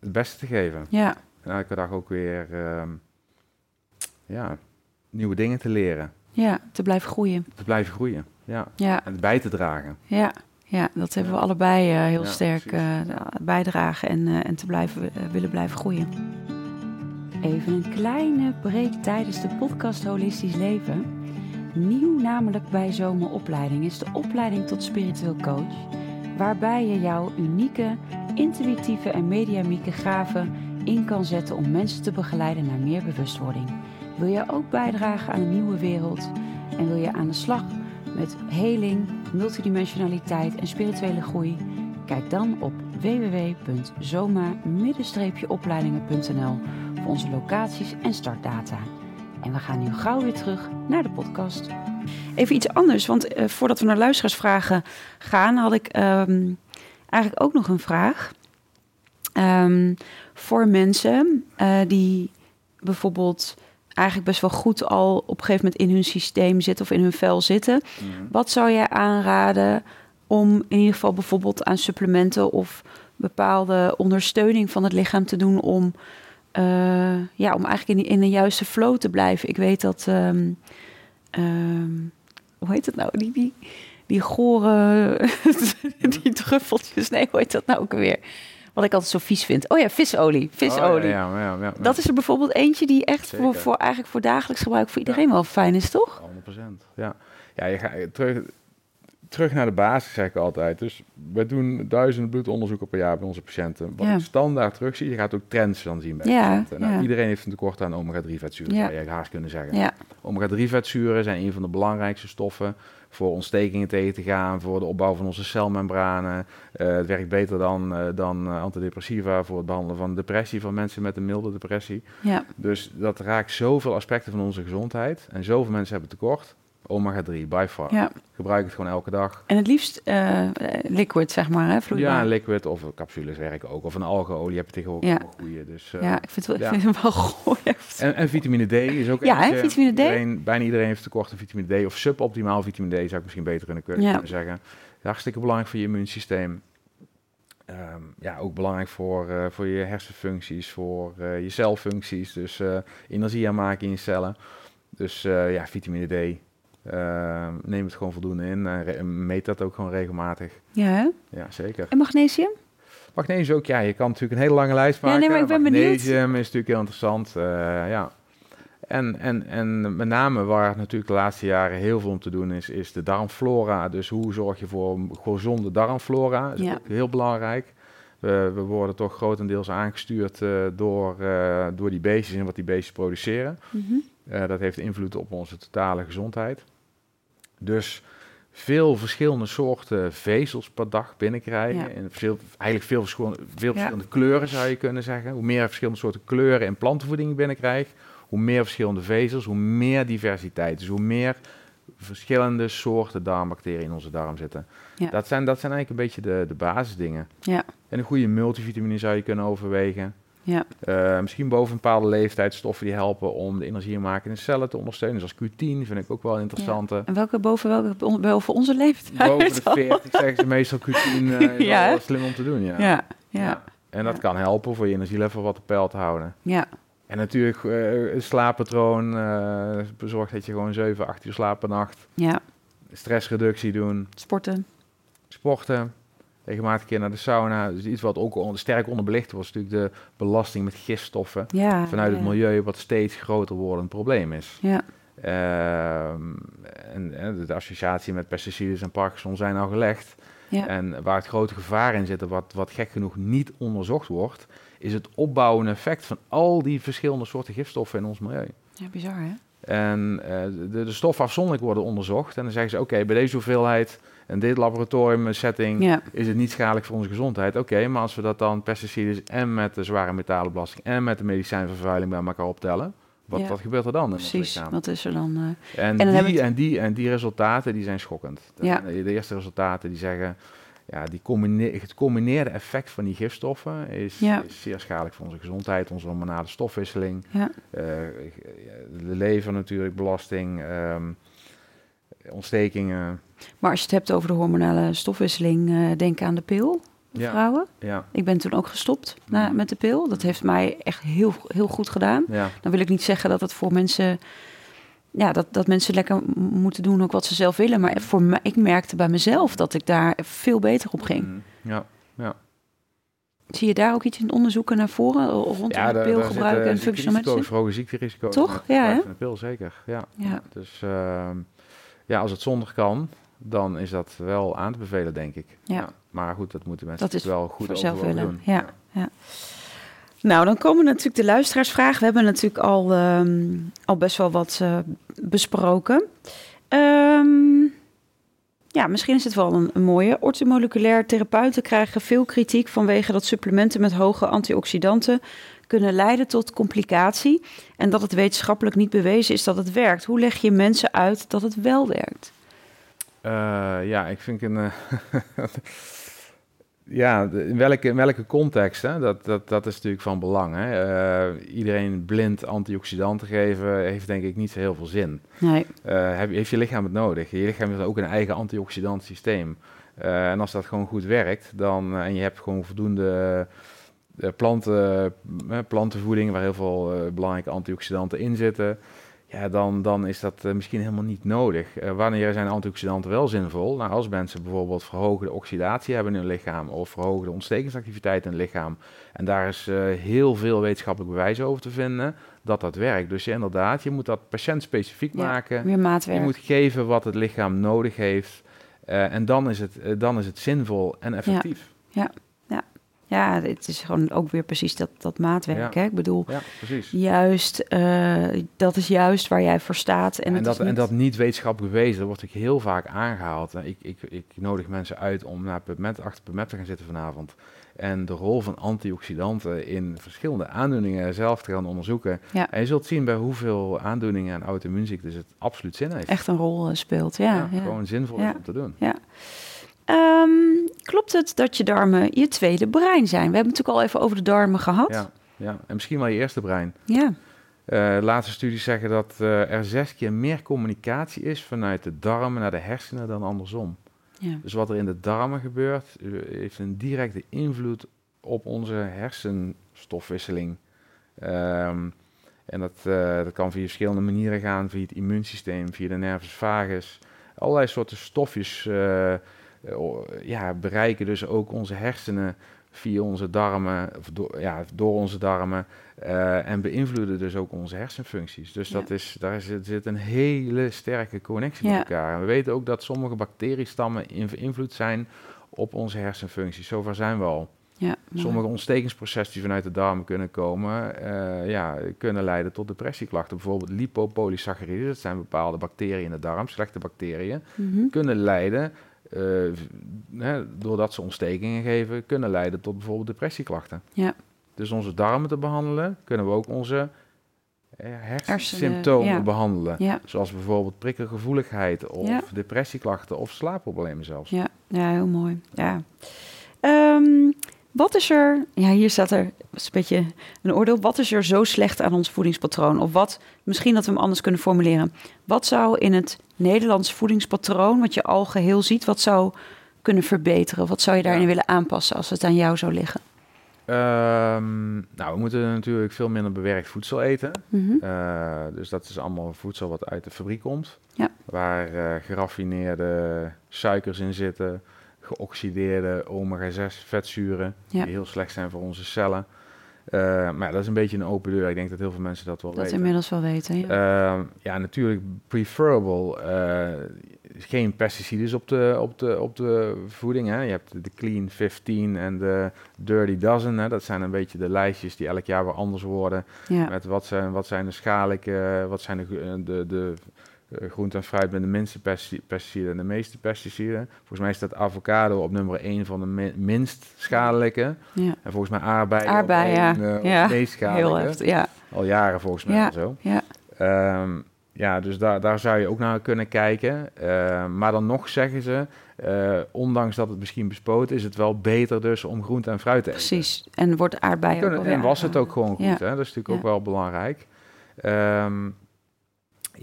het beste te geven. Ja. En elke dag ook weer ehm, ja, nieuwe dingen te leren. Ja. Te blijven groeien. Te blijven groeien. Ja. Ja. En bij te dragen. Ja. Ja, dat hebben Ja. we allebei eh, heel Ja, sterk eh, bijdragen en, eh, en te blijven, willen blijven groeien. Even een kleine break tijdens de podcast Holistisch Leven. Nieuw namelijk bij Zomeropleiding is de opleiding tot spiritueel coach. Waarbij je jouw unieke, intuïtieve en mediamieke gaven in kan zetten om mensen te begeleiden naar meer bewustwording. Wil je ook bijdragen aan een nieuwe wereld en wil je aan de slag met heling, multidimensionaliteit en spirituele groei? Kijk dan op www.zoma-opleidingen.nl voor onze locaties en startdata. En we gaan nu gauw weer terug naar de podcast. Even iets anders, want eh, voordat we naar luisteraarsvragen gaan, had ik ehm, eigenlijk ook nog een vraag. Ehm, voor mensen eh, die bijvoorbeeld eigenlijk best wel goed al op een gegeven moment in hun systeem zitten of in hun vel zitten. Wat zou jij aanraden om in ieder geval bijvoorbeeld aan supplementen of bepaalde ondersteuning van het lichaam te doen om, eh, ja, om eigenlijk in, die- in de juiste flow te blijven? Ik weet dat, ehm, ehm, hoe heet het nou? Die, die, die gore, die druffeltjes, nee, hoe heet dat nou ook weer? Wat ik altijd zo vies vind. Oh ja, visolie. Visolie. Oh, ja, ja, ja, ja. Dat is er bijvoorbeeld eentje die echt voor, Zeker. voor, eigenlijk voor dagelijks gebruik voor iedereen wel fijn is, toch? 100%. Ja, ja je gaat terug, terug naar de basis, zeg ik altijd. Dus we doen duizenden bloedonderzoeken per jaar bij onze patiënten. Wat Ja. ik standaard terugzie, je gaat ook trends dan zien bij Ja, patiënten. Nou. Iedereen heeft een tekort aan omega-3 vetzuren, Ja. zou je haast kunnen zeggen. Ja, Omega-3 vetzuren zijn een van de belangrijkste stoffen voor ontstekingen tegen te gaan, voor de opbouw van onze celmembranen. Eh, het werkt beter dan, eh, dan eh, antidepressiva voor het behandelen van depressie van mensen met een milde depressie. ja, Dus dat raakt zoveel aspecten van onze gezondheid. En zoveel mensen hebben tekort. Omega-3, by far. ja. Gebruik het gewoon elke dag. En het liefst eh, liquid, zeg maar, hè, vloeibaar. Ja, liquid of capsules werken ook. Of een algeolie heb je tegenwoordig Ja. goede. Dus, eh, Ja, ik vind het wel, Ja. ik vind het wel goed. en, en vitamine D is ook Ja, hè, vitamine D. Iedereen, bijna iedereen heeft tekort aan vitamine D. Of suboptimaal vitamine D zou ik misschien beter kunnen, kunnen Ja. zeggen. Hartstikke belangrijk voor je immuunsysteem. Ehm, ja, ook belangrijk voor, eh, voor je hersenfuncties, voor je celfuncties. Dus energie aanmaken in je cellen. Dus ja, vitamine D. Ehm, neem het gewoon voldoende in. en meet dat ook gewoon regelmatig. Ja, hè? Ja, zeker. En magnesium? Magnesium ook, ja, je kan natuurlijk een hele lange lijst Ja, maken. nee, maar ik ben benieuwd. Magnesium is natuurlijk heel interessant, eh, ja. En, en, en met name waar natuurlijk de laatste jaren heel veel om te doen is, is de darmflora. Dus hoe zorg je voor een gezonde darmflora? Dat is Ja. ook heel belangrijk. We, we worden toch grotendeels aangestuurd eh, door, eh, door die beestjes en wat die beestjes produceren. Mhm. Dat heeft invloed op onze totale gezondheid. Dus veel verschillende soorten vezels per dag binnenkrijgen. Ja. En veel, eigenlijk veel, verschillende, veel Ja. verschillende kleuren zou je kunnen zeggen. Hoe meer verschillende soorten kleuren en plantenvoeding je binnenkrijgt, hoe meer verschillende vezels, hoe meer diversiteit. Dus hoe meer verschillende soorten darmbacteriën in onze darm zitten. Ja. Dat, zijn, dat zijn eigenlijk een beetje de, de basisdingen. Ja, En een goede multivitamine zou je kunnen overwegen. Ja, Eh, misschien boven een bepaalde leeftijd stoffen die helpen om de energie maken in de cellen te ondersteunen. Zoals Q10 vind ik ook wel interessant. En welke boven welke boven onze leeftijd? Boven de 40 zeggen ze meestal Q10 eh, is Ja, wel slim om te doen. Ja. Ja, ja, En dat kan helpen voor je energielevel wat op peil te houden. ja, En natuurlijk een slaappatroon. bezorg dat je gewoon 7, 8 uur slaapt per nacht. ja. Stressreductie doen. Sporten. Sporten. Regelmatig een keer naar de sauna. Dus iets wat ook on- sterk onderbelicht was natuurlijk de belasting met gifstoffen. Ja. Vanuit ja. het milieu wat steeds groter wordend probleem is. Ja, Ehm, en, en de associatie met pesticides en Parkinson zijn al gelegd. ja, En waar het grote gevaar in zit, wat, wat gek genoeg niet onderzocht wordt, is het opbouwende effect van al die verschillende soorten gifstoffen in ons milieu. ja, bizar hè? En eh, de, de stoffen afzonderlijk worden onderzocht. En dan zeggen ze, oké, bij deze hoeveelheid en dit laboratorium setting Ja, is het niet schadelijk voor onze gezondheid. Oké, maar als we dat dan pesticides en met de zware metalenbelasting en met de medicijnvervuiling bij elkaar optellen, Wat, Ja. wat gebeurt er dan in Precies, wat is er dan? eh, En, dan die, en, die, en die resultaten die zijn schokkend. De, Ja. de eerste resultaten die zeggen, ja, die combine- het gecombineerde effect van die gifstoffen is, Ja. is zeer schadelijk voor onze gezondheid, onze hormonale stofwisseling, ja. eh, de lever natuurlijk, belasting, ehm, ontstekingen. Maar als je het hebt over de hormonale stofwisseling, eh, denk aan de pil, Ja. vrouwen. Ja, Ik ben toen ook gestopt na, Mhm. met de pil. Dat heeft mij echt heel, heel goed gedaan. ja, Dan wil ik niet zeggen dat het voor mensen... Ja, dat, dat mensen lekker moeten doen ook wat ze zelf willen. Maar voor mij, ik merkte bij mezelf dat ik daar veel beter op ging. mm, ja. Zie je daar ook iets in onderzoeken naar voren? Rondom ja, de daar- pil daar gebruiken en medicine? verhogen ziekterisico's. Toch? Ja, hè? de pil, zeker. Ja. Ja. Dus ehm, ja, als het zonder kan, dan is dat wel aan te bevelen, denk ik. Ja. Maar goed, dat moeten mensen Dat is wel goed voor zelf willen. doen. Ja, ja. Nou, dan komen natuurlijk de luisteraarsvragen. We hebben natuurlijk al, ehm, al best wel wat eh, besproken. Ehm, ja, misschien is het wel een, een mooie. Orthomoleculair therapeuten krijgen veel kritiek vanwege dat supplementen met hoge antioxidanten kunnen leiden tot complicatie. En dat het wetenschappelijk niet bewezen is dat het werkt. Hoe leg je mensen uit dat het wel werkt? Eh, ja, ik vind een. eh, ja, de- in welke, in welke context, hè? Dat, dat, dat is natuurlijk van belang. Hè? Eh, iedereen blind antioxidanten geven heeft denk ik niet zo heel veel zin. Nee, heb, heeft je lichaam het nodig? Je lichaam heeft ook een eigen antioxidant systeem. En als dat gewoon goed werkt, dan, en je hebt gewoon voldoende planten, plantenvoeding waar heel veel belangrijke antioxidanten in zitten, ja, dan, dan is dat eh, misschien helemaal niet nodig. Eh, wanneer zijn antioxidanten wel zinvol? Nou, als mensen bijvoorbeeld verhoogde oxidatie hebben in hun lichaam of verhoogde ontstekingsactiviteit in het lichaam, en daar is eh, heel veel wetenschappelijk bewijs over te vinden dat dat werkt. Dus ja, inderdaad, je moet dat patiëntspecifiek Ja, maken. weer maatwerk. Je moet geven wat het lichaam nodig heeft. en dan is, het, dan is het zinvol en effectief. Ja, het is gewoon ook weer precies dat, dat maatwerk. Ja. Hè? Ik bedoel, Ja, precies. juist, eh, dat is juist waar jij voor staat. En, dat, niet- en dat niet wetenschappelijk bewezen, dat wordt ik heel vaak aangehaald. Ik, ik, ik nodig mensen uit om naar PubMed, achter PubMed te gaan zitten vanavond. En de rol van antioxidanten in verschillende aandoeningen zelf te gaan onderzoeken. Ja. En je zult zien bij hoeveel aandoeningen en auto-immuunziektes het absoluut zin heeft. echt een rol eh, speelt. Ja, ja. Gewoon zinvol Ja. is om te doen. Ehm, klopt het dat je darmen je tweede brein zijn? We hebben het natuurlijk al even over de darmen gehad. Ja, ja. En misschien wel je eerste brein. ja. Eh laatste studies zeggen dat eh, er zes keer meer communicatie is vanuit de darmen naar de hersenen dan andersom. ja. Dus wat er in de darmen gebeurt, eh, heeft een directe invloed op onze hersenstofwisseling. Ehm, en dat, dat kan via verschillende manieren gaan, via het immuunsysteem, via de nervus vagus. Allerlei soorten stofjes ja, bereiken dus ook onze hersenen via onze darmen, of door, ja, door onze darmen. eh, en beïnvloeden dus ook onze hersenfuncties. Dus Ja. dat is, daar zit, zit een hele sterke connectie Ja. met elkaar. En we weten ook dat sommige bacteriestammen in- beïnvloed zijn op onze hersenfuncties. Zover zijn we al. ja. Sommige ontstekingsprocessen die vanuit de darmen kunnen komen, eh, ja, kunnen leiden tot depressieklachten. Bijvoorbeeld lipopolysacchariden, dat zijn bepaalde bacteriën in de darm, slechte bacteriën, Mhm. kunnen leiden, eh, hè, doordat ze ontstekingen geven, kunnen leiden tot bijvoorbeeld depressieklachten. Ja. Dus onze darmen te behandelen, kunnen we ook onze eh, hersensymptomen ja. behandelen. Ja, Zoals bijvoorbeeld prikkelgevoeligheid of Ja. depressieklachten of slaapproblemen zelfs. ja, ja, heel mooi. Ja. Ehm, wat is er, ja, hier staat er is een beetje een oordeel. Wat is er zo slecht aan ons voedingspatroon? Of wat, misschien dat we hem anders kunnen formuleren. Wat zou in het Nederlands voedingspatroon, wat je al geheel ziet, wat zou kunnen verbeteren? Wat zou je daarin Ja. willen aanpassen als het aan jou zou liggen? Ehm, nou, we moeten natuurlijk veel minder bewerkt voedsel eten. Mhm. Eh, dus dat is allemaal voedsel wat uit de fabriek komt. Ja. Waar eh, geraffineerde suikers in zitten, geoxideerde omega-6 vetzuren, Ja. die heel slecht zijn voor onze cellen. Eh, maar dat is een beetje een open deur. Ik denk dat heel veel mensen dat wel Dat weten. inmiddels wel weten. Ja. Ehm, ja, natuurlijk preferable. eh, geen pesticiden op de, op, de, op de voeding. Hè. Je hebt de Clean 15 en de Dirty Dozen. Hè. Dat zijn een beetje de lijstjes die elk jaar weer anders worden. ja. Met wat zijn, wat zijn de schadelijke, wat zijn de, de, de groente en fruit met de minste pesti- pesticiden en de meeste pesticiden. Volgens mij staat avocado op nummer 1 van de mi- minst schadelijke. ja. En volgens mij aardbeien Aardbeien, op ja. één, eh, op Ja, de meest Heel schadelijke. heftig, ja. Al jaren volgens mij Ja. zo. Ja. Ehm, ja, dus daar, daar zou je ook naar kunnen kijken. Ehm, maar dan nog zeggen ze, eh, ondanks dat het misschien bespoten is, het wel beter dus om groente en fruit te eten. Precies. En wordt aardbeien Kunnen, en was het ook gewoon goed, Ja. hè? dat is natuurlijk Ja. ook wel belangrijk. Ehm,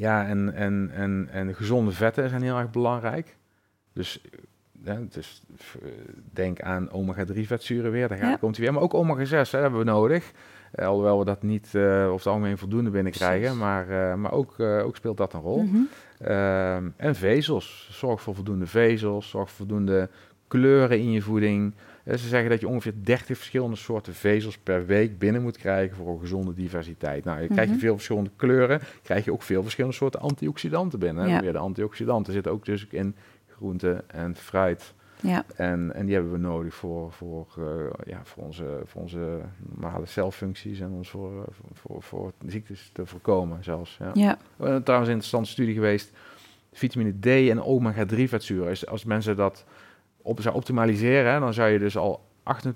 ja, en, en, en, en gezonde vetten zijn heel erg belangrijk. Dus, dus denk aan omega-3 vetzuren weer, daar gaat, Ja. komt hij weer. Maar ook omega-6 hè, hebben we nodig. Eh, alhoewel we dat niet eh over het algemeen voldoende binnenkrijgen, maar, maar ook, ook speelt dat een rol. Mhm. Ehm, en vezels. Zorg voor voldoende vezels. Zorg voor voldoende kleuren in je voeding. Ze zeggen dat je ongeveer 30 verschillende soorten vezels per week binnen moet krijgen voor een gezonde diversiteit. Nou, je krijg je Mhm. veel verschillende kleuren, krijg je ook veel verschillende soorten antioxidanten binnen. Ja. Weer de antioxidanten zitten ook dus in groente en fruit. Ja. En, en die hebben we nodig voor, voor, eh, ja, voor, onze, voor onze normale celfuncties en ons voor, eh, voor, voor, voor ziektes te voorkomen zelfs. Ja. Ja. Trouwens een interessante studie geweest. Vitamine D en omega-3 vetzuren. Als mensen dat op, zou optimaliseren, dan zou je dus al 28%,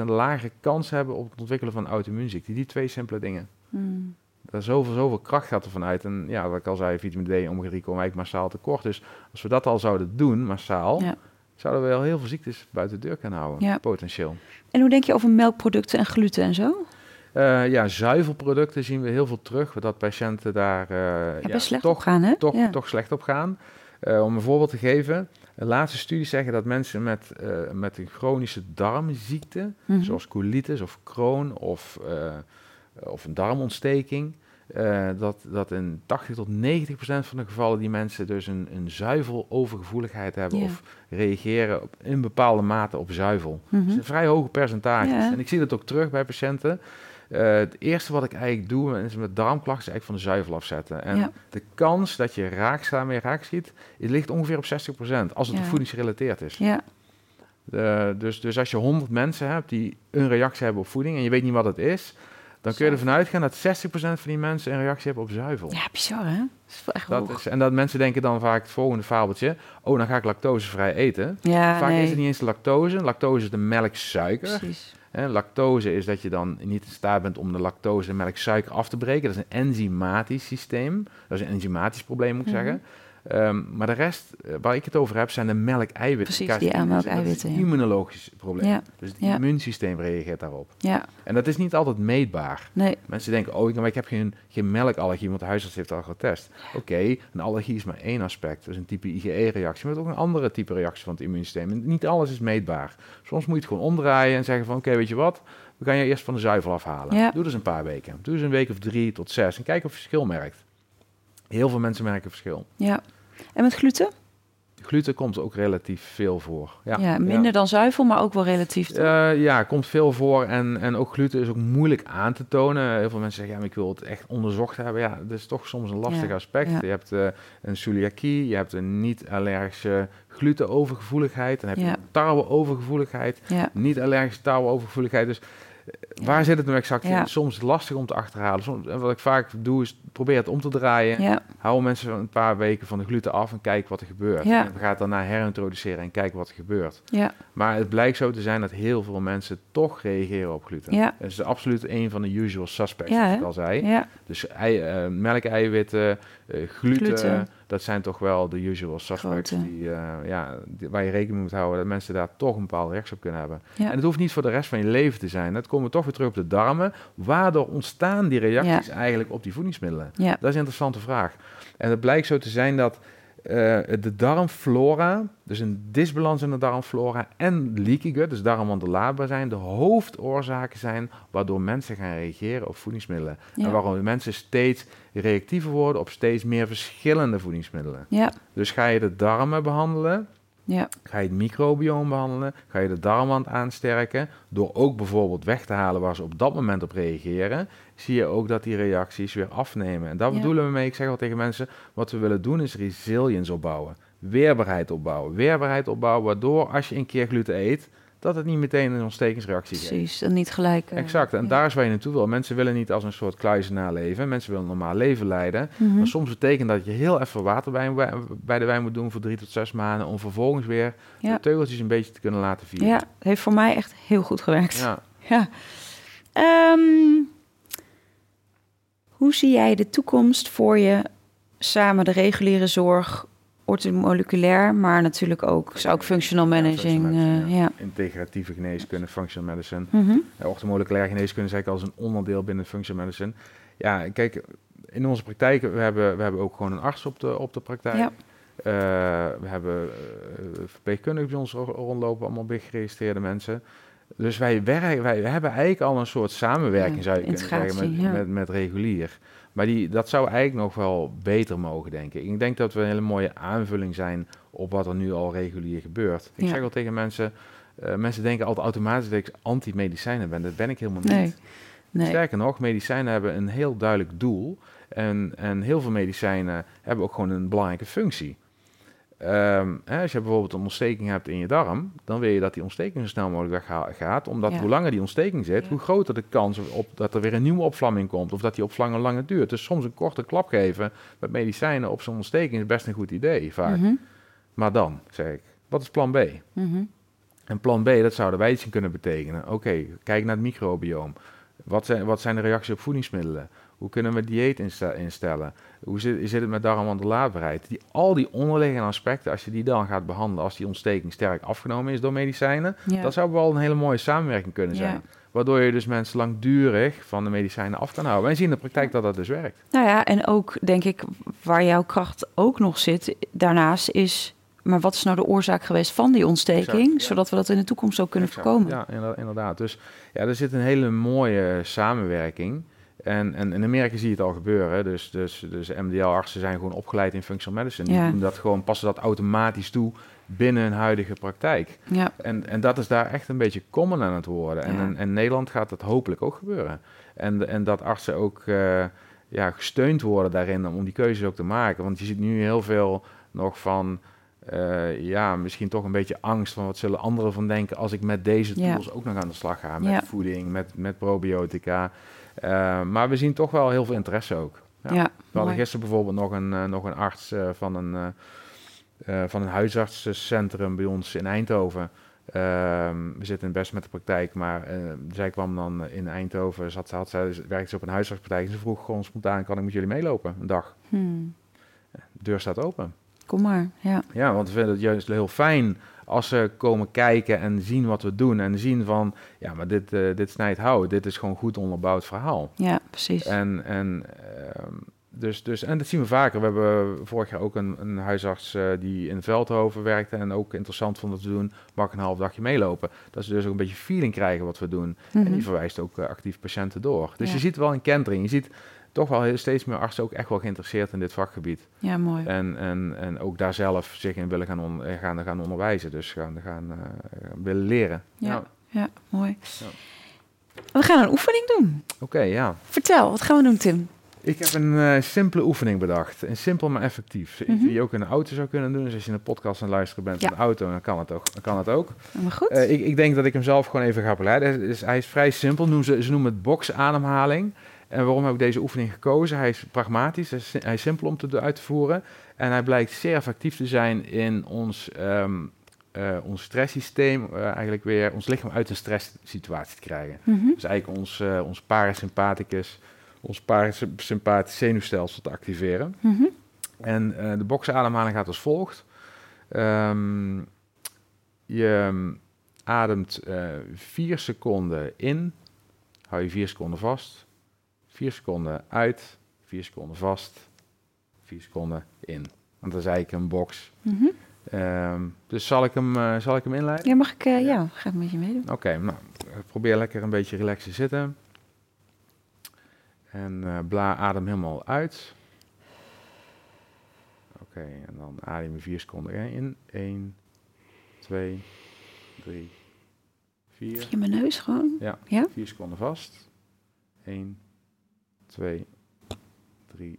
28% lagere kans hebben op het ontwikkelen van auto-immuunziekte. Die twee simpele dingen. Mm. Daar zoveel, zoveel kracht gaat er vanuit. En ja, wat ik al zei, vitamine D en omega-3 komen eigenlijk massaal tekort. Dus als we dat al zouden doen, massaal, Ja. zouden we wel heel veel ziektes buiten de deur kunnen houden. Ja. Potentieel. En hoe denk je over melkproducten en gluten en zo? Eh, ja, zuivelproducten zien we heel veel terug. Dat patiënten daar eh, Ja, toch gaan, hè? toch, toch slecht op gaan. Eh, om een voorbeeld te geven, de laatste studies zeggen dat mensen met, eh, met een chronische darmziekte, Mhm. zoals colitis of Crohn of, eh, of een darmontsteking, eh, dat, dat in 80 tot 90 procent van de gevallen die mensen dus een, een zuivelovergevoeligheid hebben of reageren op, in bepaalde mate op zuivel. Dat is een vrij hoge percentage. En ik zie dat ook terug bij patiënten. Eh, het eerste wat ik eigenlijk doe mensen met darmklachten is eigenlijk van de zuivel afzetten. En Ja. de kans dat je raak, daarmee raak schiet, het ligt ongeveer op 60%, als het Ja. voedingsgerelateerd is. Ja. Dus, dus als je 100 mensen hebt die een reactie hebben op voeding en je weet niet wat het is, dan kun je ervan uitgaan dat 60% van die mensen een reactie hebben op zuivel. ja, bizar, hè? Dat is wel echt Dat is, en dat mensen denken dan vaak het volgende fabeltje, oh dan ga ik lactosevrij eten. Ja, vaak nee. is het niet eens lactose. Lactose is de melksuiker. Precies. Hè, lactose is dat je dan niet in staat bent om de lactose en melksuiker af te breken. Dat is een enzymatisch systeem. Dat is een enzymatisch probleem, moet ik Mhm. zeggen. Ehm, maar de rest, eh, waar ik het over heb, zijn de melkeiwitten. Precies, die melkeiwitten, ja. immunologisch probleem. Ja. Dus het Ja. immuunsysteem reageert daarop. Ja, En dat is niet altijd meetbaar. nee. Mensen denken, oh, ik- maar ik heb geen, geen melkallergie, want de huisarts heeft al getest. Oké, een allergie is maar één aspect. Is een type IgE-reactie, maar ook een andere type reactie van het immuunsysteem. En niet alles is meetbaar. Soms moet je het gewoon omdraaien en zeggen van, oké, weet je wat? We gaan je eerst van de zuivel afhalen. Doe dus een paar weken. Doe dus een week of drie tot zes en kijk of je verschil merkt. Heel veel mensen merken verschil. Ja. En met gluten? Gluten komt ook relatief veel voor. Ja, Ja, minder dan zuivel, maar ook wel relatief. Eh, ja, komt veel voor en, en ook gluten is ook moeilijk aan te tonen. Heel veel mensen zeggen, ja, maar ik wil het echt onderzocht hebben. Ja, dat is toch soms een lastig Ja, aspect. Je hebt eh, een celiakie, je hebt een niet-allergische glutenovergevoeligheid, dan heb je tarweovergevoeligheid, ja. niet-allergische tarweovergevoeligheid. Dus waar zit het nou exact in? Soms lastig om te achterhalen. Soms, en wat ik vaak doe is, probeer het om te draaien. Hou mensen een paar weken van de gluten af en kijk wat er gebeurt. En we gaan het daarna herintroduceren en kijken wat er gebeurt. Ja. Maar het blijkt zo te zijn dat heel veel mensen toch reageren op gluten. Dat is absoluut een van de usual suspects, zoals ik al zei. Dus ei, eh, melkeiwitten, eh gluten, Gluten. Dat zijn toch wel de usual suspects Grote. die, eh, ja, die- waar je rekening mee moet houden dat mensen daar toch een bepaalde reactie op kunnen hebben. Ja. En het hoeft niet voor de rest van je leven te zijn. Dat komen we toch weer terug op de darmen. Waardoor ontstaan die reacties eigenlijk op die voedingsmiddelen? Ja. Dat is een interessante vraag. En het blijkt zo te zijn dat eh, de darmflora, dus een disbalans in de darmflora en leaky gut, dus darmwanden laadbaar zijn, de hoofdoorzaken zijn waardoor mensen gaan reageren op voedingsmiddelen. Ja. En waarom mensen steeds reactiever worden op steeds meer verschillende voedingsmiddelen. Ja. Dus ga je de darmen behandelen, Ja. Ga je het microbioom behandelen? Ga je de darmwand aansterken? Door ook bijvoorbeeld weg te halen waar ze op dat moment op reageren, zie je ook dat die reacties weer afnemen. En daar Ja. bedoelen we mee, ik zeg al tegen mensen, wat we willen doen is resilience opbouwen. Weerbaarheid opbouwen. Weerbaarheid opbouwen, waardoor als je een keer gluten eet, dat het niet meteen een ontstekingsreactie geeft. Precies. En niet gelijk. eh, Exact, en ja. daar is waar je naartoe wil. Mensen willen niet als een soort kluizenaar leven. Mensen willen een normaal leven leiden. Mhm. Maar soms betekent dat je heel even water bij, bij de wijn moet doen voor drie tot zes maanden. Om vervolgens weer Ja. de teugeltjes een beetje te kunnen laten vieren. Ja, heeft voor mij echt heel goed gewerkt. Ja. Ja. Ehm, Hoe zie jij de toekomst voor je samen de reguliere zorg, orthomoleculair, maar natuurlijk ook, zou ook functional managing. functional eh, ja. Integratieve geneeskunde, functional medicine. Uh, orthomoleculaire geneeskunde is eigenlijk als een onderdeel binnen functional medicine. Ja, kijk, in onze praktijk, we hebben, we hebben ook gewoon een arts op de, op de praktijk. Ja. Uh, we hebben uh, verpleegkundigen bij ons rondlopen, allemaal big geregistreerde mensen. Dus wij, werken, wij hebben eigenlijk al een soort samenwerking, zou je kunnen zeggen, met, met regulier. Maar die, dat zou eigenlijk nog wel beter mogen, denk ik. Ik denk dat we een hele mooie aanvulling zijn op wat er nu al regulier gebeurt. Ik Ja. zeg al tegen mensen, eh, mensen denken altijd automatisch dat ik anti-medicijnen ben. Dat ben ik helemaal Nee. niet. Nee. Sterker nog, medicijnen hebben een heel duidelijk doel. En, en heel veel medicijnen hebben ook gewoon een belangrijke functie. Ehm, hè, als je bijvoorbeeld een ontsteking hebt in je darm, dan wil je dat die ontsteking zo snel mogelijk weggaat. Omdat Ja. hoe langer die ontsteking zit, Ja. hoe groter de kans op dat er weer een nieuwe opvlamming komt. Of dat die opvlamming langer duurt. Dus soms een korte klap geven met medicijnen op zo'n ontsteking is best een goed idee, vaak. Mhm. Maar dan, zeg ik, wat is plan B? Mhm. En plan B, dat zouden wij iets kunnen betekenen. Oké, kijk naar het microbioom. Wat zijn, wat zijn de reacties op voedingsmiddelen? Hoe kunnen we dieet instellen? Hoe zit, zit het met darmwandelaarbaarheid? Die, al die onderliggende aspecten, als je die dan gaat behandelen, als die ontsteking sterk afgenomen is door medicijnen, Ja. dat zou wel een hele mooie samenwerking kunnen zijn. Ja. Waardoor je dus mensen langdurig van de medicijnen af kan houden. En zien in de praktijk dat dat dus werkt. Nou ja, en ook denk ik waar jouw kracht ook nog zit, daarnaast is, maar wat is nou de oorzaak geweest van die ontsteking, Exact, ja. zodat we dat in de toekomst ook kunnen Exact. voorkomen. Ja, inderdaad, inderdaad. Dus ja, er zit een hele mooie samenwerking. En, en in Amerika zie je het al gebeuren. Dus, dus, dus MDL-artsen zijn gewoon opgeleid in functional medicine. Die Ja. doen dat gewoon, passen dat automatisch toe binnen hun huidige praktijk. Ja, En, en dat is daar echt een beetje common aan het worden. En Ja. in, in Nederland gaat dat hopelijk ook gebeuren. En, en dat artsen ook eh, ja, gesteund worden daarin om die keuzes ook te maken. Want je ziet nu heel veel nog van, eh, ja, misschien toch een beetje angst van wat zullen anderen van denken als ik met deze tools ook nog aan de slag ga. Met voeding, met, met probiotica. Eh, maar we zien toch wel heel veel interesse ook. ja, Ja. We hadden gisteren bijvoorbeeld nog een, eh, nog een arts eh, van, een, van een huisartsencentrum bij ons in Eindhoven. Ehm, we zitten in best met de praktijk, maar zij kwam dan in Eindhoven, zat, had, zij werkte ze op een huisartspraktijk en ze vroeg gewoon spontaan, kan ik met jullie meelopen een dag? Hmm. De deur staat open. Kom maar, ja. Ja, want we vinden het juist heel fijn als ze komen kijken en zien wat we doen en zien van, ja, maar dit, eh, dit snijdt hout, dit is gewoon goed onderbouwd verhaal. Ja, precies. En, en, ehm, dus, dus, en dat zien we vaker. We hebben vorig jaar ook een, een huisarts eh, die in Veldhoven werkte en ook interessant vond dat te doen. Mag een half dagje meelopen. Dat ze dus ook een beetje feeling krijgen wat we doen. Mhm. En die verwijst ook eh, actief patiënten door. Dus Ja. je ziet wel een kentering. Je ziet toch wel steeds meer artsen ook echt wel geïnteresseerd in dit vakgebied. Ja, mooi. En, en, en ook daar zelf zich in willen gaan, on- eh, gaan, gaan onderwijzen. Dus gaan, gaan eh, willen leren. Ja. Ja, mooi. Ja. We gaan een oefening doen. Oké, ja. Vertel, wat gaan we doen, Tim? Ik heb een eh, simpele oefening bedacht. Een simpel maar effectief. Iets Mhm. Die je ook in de auto zou kunnen doen. Dus als je een podcast aan het luisteren bent Ja. in de auto, dan kan het ook. Dan kan het ook. Maar goed. Ik, ik denk dat ik hem zelf gewoon even ga begeleiden. Hij is, hij is vrij simpel. Noemen ze, ze noemen het boxademhaling. En waarom heb ik deze oefening gekozen? Hij is pragmatisch, hij is, si- hij is simpel om te, uit te voeren. En hij blijkt zeer effectief te zijn in ons, ehm eh, ons stresssysteem. eh, eigenlijk weer ons lichaam uit een stresssituatie te krijgen. Mhm. Dus eigenlijk ons, eh, ons parasympathicus, ons parasympathisch zenuwstelsel te activeren. Mhm. En de boksademhaling gaat als volgt. Ehm, je ehm, ademt vier seconden in, hou je vier seconden vast. Vier seconden uit, vier seconden vast, vier seconden in. Want dat is eigenlijk een box. Mhm. Ehm, dus zal ik hem, eh, zal ik hem inleiden? Ja, mag ik? eh, ja, ga ik met je meedoen. Oké, nou, eh, probeer lekker een beetje relaxed te zitten. En eh, bla, adem helemaal uit. Oké, en dan adem je vier seconden in. 1, 2, 3, 4. In mijn neus gewoon. Ja, Ja? 4 seconden vast. 1, 2, 3,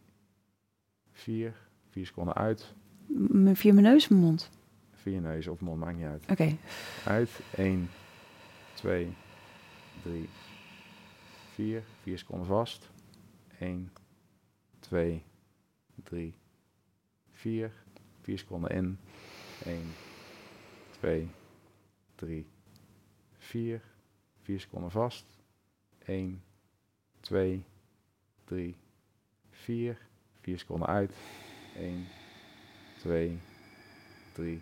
4. 4 seconden uit. M- via mijn neus, mijn mond. Via je neus of mond, maakt niet uit. Oké. Uit. 1, 2, 3, 4. 4 seconden vast. 1, 2, 3, 4. 4 seconden in. 1, 2, 3, 4. 4 seconden vast. 1, 2, 3, vier, vier seconden uit. 1, 2, 3,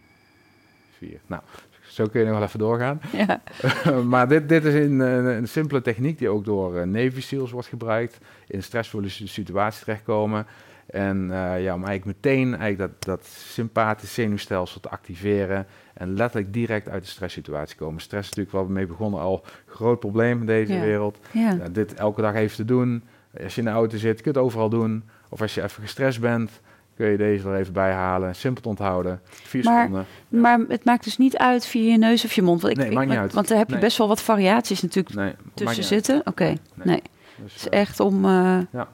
4. Nou, zo kun je nog wel even doorgaan. Ja. maar dit, dit is een, een, simpele techniek die ook door uh, Navy SEALs wordt gebruikt. In stressvolle situaties terechtkomen. En uh, ja, om eigenlijk meteen eigenlijk dat, dat sympathisch zenuwstelsel te activeren. En letterlijk direct uit de stresssituatie komen. Stress is natuurlijk waar we mee begonnen al groot probleem in deze Ja. wereld. Ja. Ja, dit elke dag even te doen. Als je in de auto zit, kun je het overal doen. Of als je even gestrest bent, kun je deze er even bij halen. Simpel te onthouden. Vier Maar- seconden. Maar het maakt dus niet uit via je neus of je mond. Want, ik, Nee, ik- maakt niet want- uit. Want daar heb je Nee. best wel wat variaties natuurlijk Nee, tussen zitten. Oké, nee. Dus, Het is eh, echt om... eh, Ja.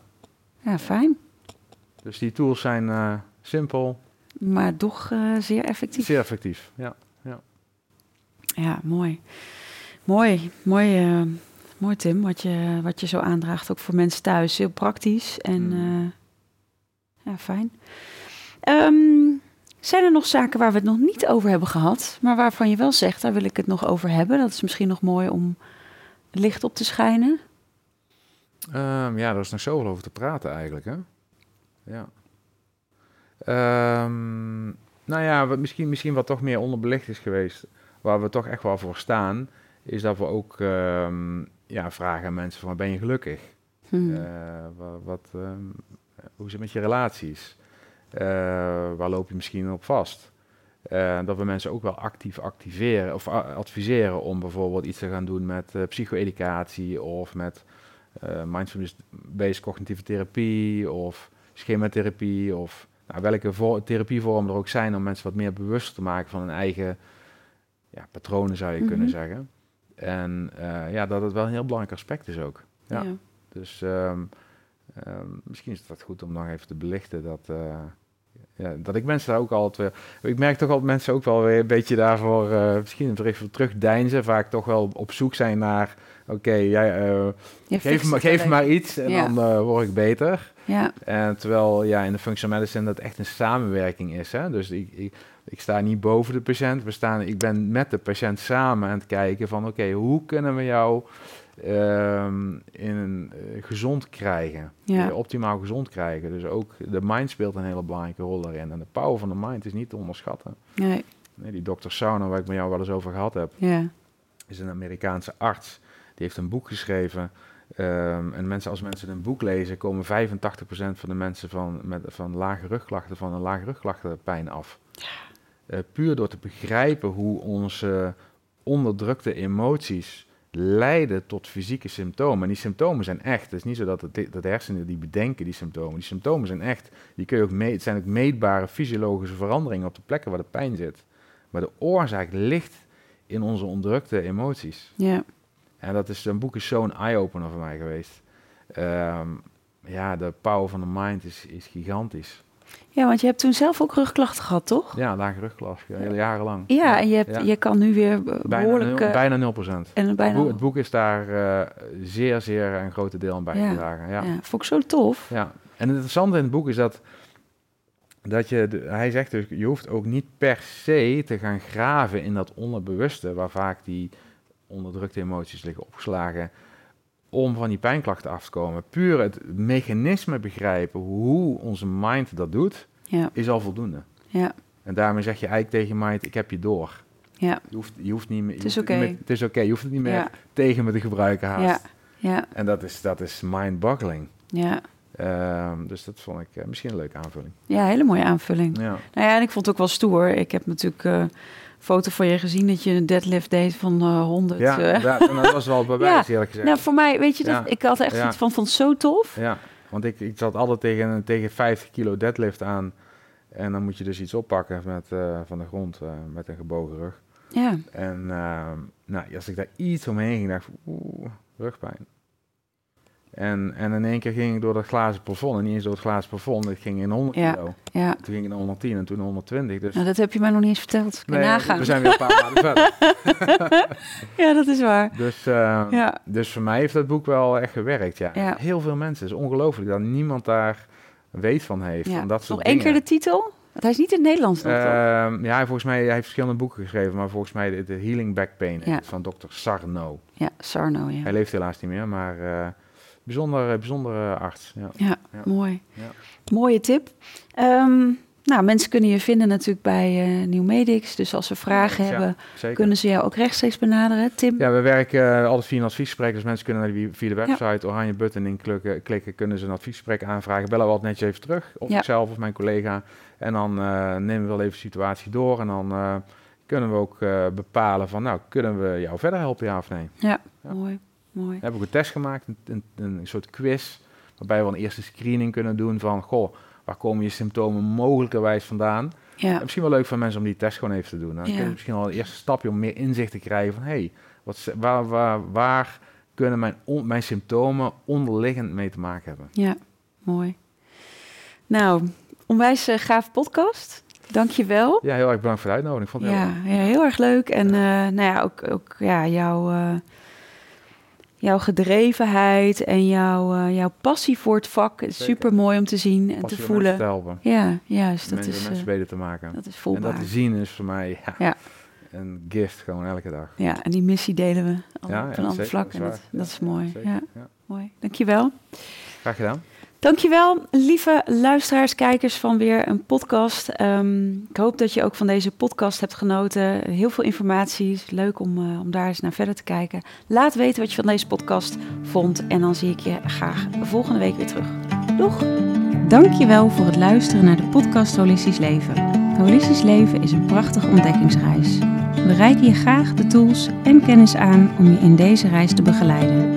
ja, fijn. dus die tools zijn eh, simpel, Maar toch zeer effectief. zeer effectief. Ja. Ja, mooi. Mooi, mooi, eh, mooi Tim, wat je, wat je zo aandraagt, ook voor mensen thuis. Heel praktisch en Mm. eh, ja, fijn. Ehm, zijn er nog zaken waar we het nog niet over hebben gehad, maar waarvan je wel zegt, daar wil ik het nog over hebben? Dat is misschien nog mooi om licht op te schijnen. Ehm, ja, er is nog zoveel over te praten eigenlijk, hè? Ja. Ehm, nou ja, wat misschien, misschien wat toch meer onderbelicht is geweest, waar we toch echt wel voor staan, is dat we ook ja, vragen aan mensen van, ben je gelukkig? Hm. Eh, wat, wat, ehm, hoe is het met je relaties? Eh, waar loop je misschien op vast? Eh, dat we mensen ook wel actief activeren of adviseren om bijvoorbeeld iets te gaan doen met psycho-educatie of met mindfulness-based cognitieve therapie of schematherapie of nou, welke vo- therapievormen er ook zijn om mensen wat meer bewust te maken van hun eigen ja, patronen zou je kunnen Mhm. zeggen. En eh, ja, dat het wel een heel belangrijk aspect is ook. Ja. Ja. Dus ehm, ehm, misschien is het goed om nog even te belichten dat, eh, ja, dat ik mensen daar ook altijd weer... Ik merk toch altijd mensen ook wel weer een beetje daarvoor, eh, misschien even terugdeinzen, vaak toch wel op zoek zijn naar, oké, jij, geef, me, geef me maar iets en Ja. dan word ik beter. Ja, En terwijl ja, in de functional medicine dat echt een samenwerking is. Hè? Dus ik, ik, ik sta niet boven de patiënt. We staan, ik ben met de patiënt samen aan het kijken van oké, hoe kunnen we jou ehm, in een, eh, gezond krijgen? Ja. Eh, optimaal gezond krijgen. Dus ook de mind speelt een hele belangrijke rol daarin. En de power van de mind is niet te onderschatten. nee, Nee, die dokter Sauner, waar ik met jou wel eens over gehad heb, ja, is een Amerikaanse arts. Die heeft een boek geschreven. Ehm, en mensen, als mensen een boek lezen, komen 85% van de mensen van, met, van lage rugklachten van een lage rugklachtenpijn af. Eh, puur door te begrijpen hoe onze onderdrukte emoties leiden tot fysieke symptomen. En die symptomen zijn echt. Het is niet zo dat, het, dat de hersenen die bedenken die symptomen. Die symptomen zijn echt. Die kun je ook mee, het zijn ook meetbare fysiologische veranderingen op de plekken waar de pijn zit. Maar de oorzaak ligt in onze onderdrukte emoties. ja. En dat is, een boek is zo'n eye-opener voor mij geweest. Ehm, ja, de power van de mind is, is gigantisch. Ja, want je hebt toen zelf ook rugklachten gehad, toch? Ja, lage rugklachten, ja, hele jarenlang. Ja, en je, hebt, Ja. je kan nu weer eh, Bijna, behoorlijk... nul, eh, bijna 0%. en Het bijna... boek, het boek is daar eh, zeer, zeer een grote deel aan bijgedragen. Ja. ja. Ja. vond ik zo tof. En het interessante in het boek is dat, dat je, de- hij zegt dus, je hoeft ook niet per se te gaan graven in dat onderbewuste, waar vaak die onderdrukte emoties liggen opgeslagen, om van die pijnklachten af te komen. Puur het mechanisme begrijpen hoe onze mind dat doet, Ja, is al voldoende. ja, En daarmee zeg je eigenlijk tegen je mind, ik heb je door. ja, Je hoeft, je hoeft niet meer... Het is oké. meer- Het is oké, je hoeft het niet meer ja, tegen me te gebruiken haast. ja, ja, En dat is, dat is mind-boggling. ja. Ehm, dus dat vond ik eh, misschien een leuke aanvulling. Ja, hele mooie aanvulling. Ja. Nou ja, en ik vond het ook wel stoer. Ik heb natuurlijk eh, foto van je gezien dat je een deadlift deed van eh 100. Ja, eh. dat, en dat was wel bewijs, eerlijk gezegd. Nou, voor mij, weet je, dat, Ja. ik had echt Ja. iets van, vond het zo tof. Ja, want ik, ik zat altijd tegen, tegen 50 kilo deadlift aan. En dan moet je dus iets oppakken met, eh, van de grond met een gebogen rug. Ja, En nou, als ik daar iets omheen ging, dacht ik, oeh, rugpijn. En, en in één keer ging ik door dat glazen plafond. En niet eens door het glazen plafond, het ging in 100 Ja. kilo. ja. Toen ging ik naar 110 en toen 120. Dus Nou, dat heb je mij nog niet eens verteld. Kun je nagaan. we zijn weer een paar maanden verder. Ja, dat is waar. Dus, eh, Ja, dus voor mij heeft dat boek wel echt gewerkt. Ja. Ja. Heel veel mensen. Het is ongelooflijk dat niemand daar weet van heeft. ja. Van dat Nog soort één keer de titel? Want hij is niet in het Nederlands nog? Ehm, ja, volgens mij hij heeft verschillende boeken geschreven, maar volgens mij de, de Healing Back Pain Ja. van Dr. Sarno. Ja, Sarno, ja. Hij leeft helaas niet meer, maar eh, bijzonder, bijzondere arts. Ja. Ja, Ja. mooi. Ja. Mooie tip. Ehm, nou, mensen kunnen je vinden natuurlijk bij eh New Medics. Dus als ze vragen hebben, kunnen ze jou ook rechtstreeks benaderen. Tim? Ja, we werken eh, altijd via een adviesgesprek. Dus mensen kunnen naar die, via de website oranje button in klikken, klikken, kunnen ze een adviesgesprek aanvragen. Bellen we altijd netjes even terug, of ikzelf of mijn collega. En dan eh, nemen we wel even de situatie door. En dan eh, kunnen we ook eh, bepalen van, nou, kunnen we jou verder helpen, ja of nee? Ja, Ja. mooi. Mooi. We hebben ook een test gemaakt, een, een, een soort quiz, waarbij we een eerste screening kunnen doen van, goh, waar komen je symptomen mogelijkerwijs vandaan? Ja, En misschien wel leuk voor mensen om die test gewoon even te doen. Dan Ja. kun je misschien al een eerste stapje om meer inzicht te krijgen van, hé, hey, wat waar, waar, waar kunnen mijn, on- mijn symptomen onderliggend mee te maken hebben? ja, mooi. Nou, onwijs eh, gaaf podcast. Dank je wel. Ja, heel erg bedankt voor de uitnodiging. Ik vond het Ja, heel ja, heel erg leuk. En eh, nou ja, ook, ook ja, jouw, eh, jouw gedrevenheid en jouw, eh, jouw passie voor het vak is super mooi om te zien en passie te om voelen. te helpen. Ja, juist. Dat mensen, is, mensen eh, beter te maken. dat is en voelbaar. dat te zien is voor mij ja, Ja. een gift gewoon elke dag. Ja, en die missie delen we al Ja, op ja, een ander zeker, vlak. dat En is dat, is mooi. Ja, ja. mooi. Dankjewel. Graag gedaan. Dankjewel, lieve luisteraars, kijkers van weer een podcast. Ehm, ik hoop dat je ook van deze podcast hebt genoten. Heel veel informatie. Leuk om, eh, om daar eens naar verder te kijken. Laat weten wat je van deze podcast vond. En dan zie ik je graag volgende week weer terug. Doeg! Dankjewel voor het luisteren naar de podcast Holistisch Leven. Holistisch Leven is een prachtige ontdekkingsreis. We reiken je graag de tools en kennis aan om je in deze reis te begeleiden.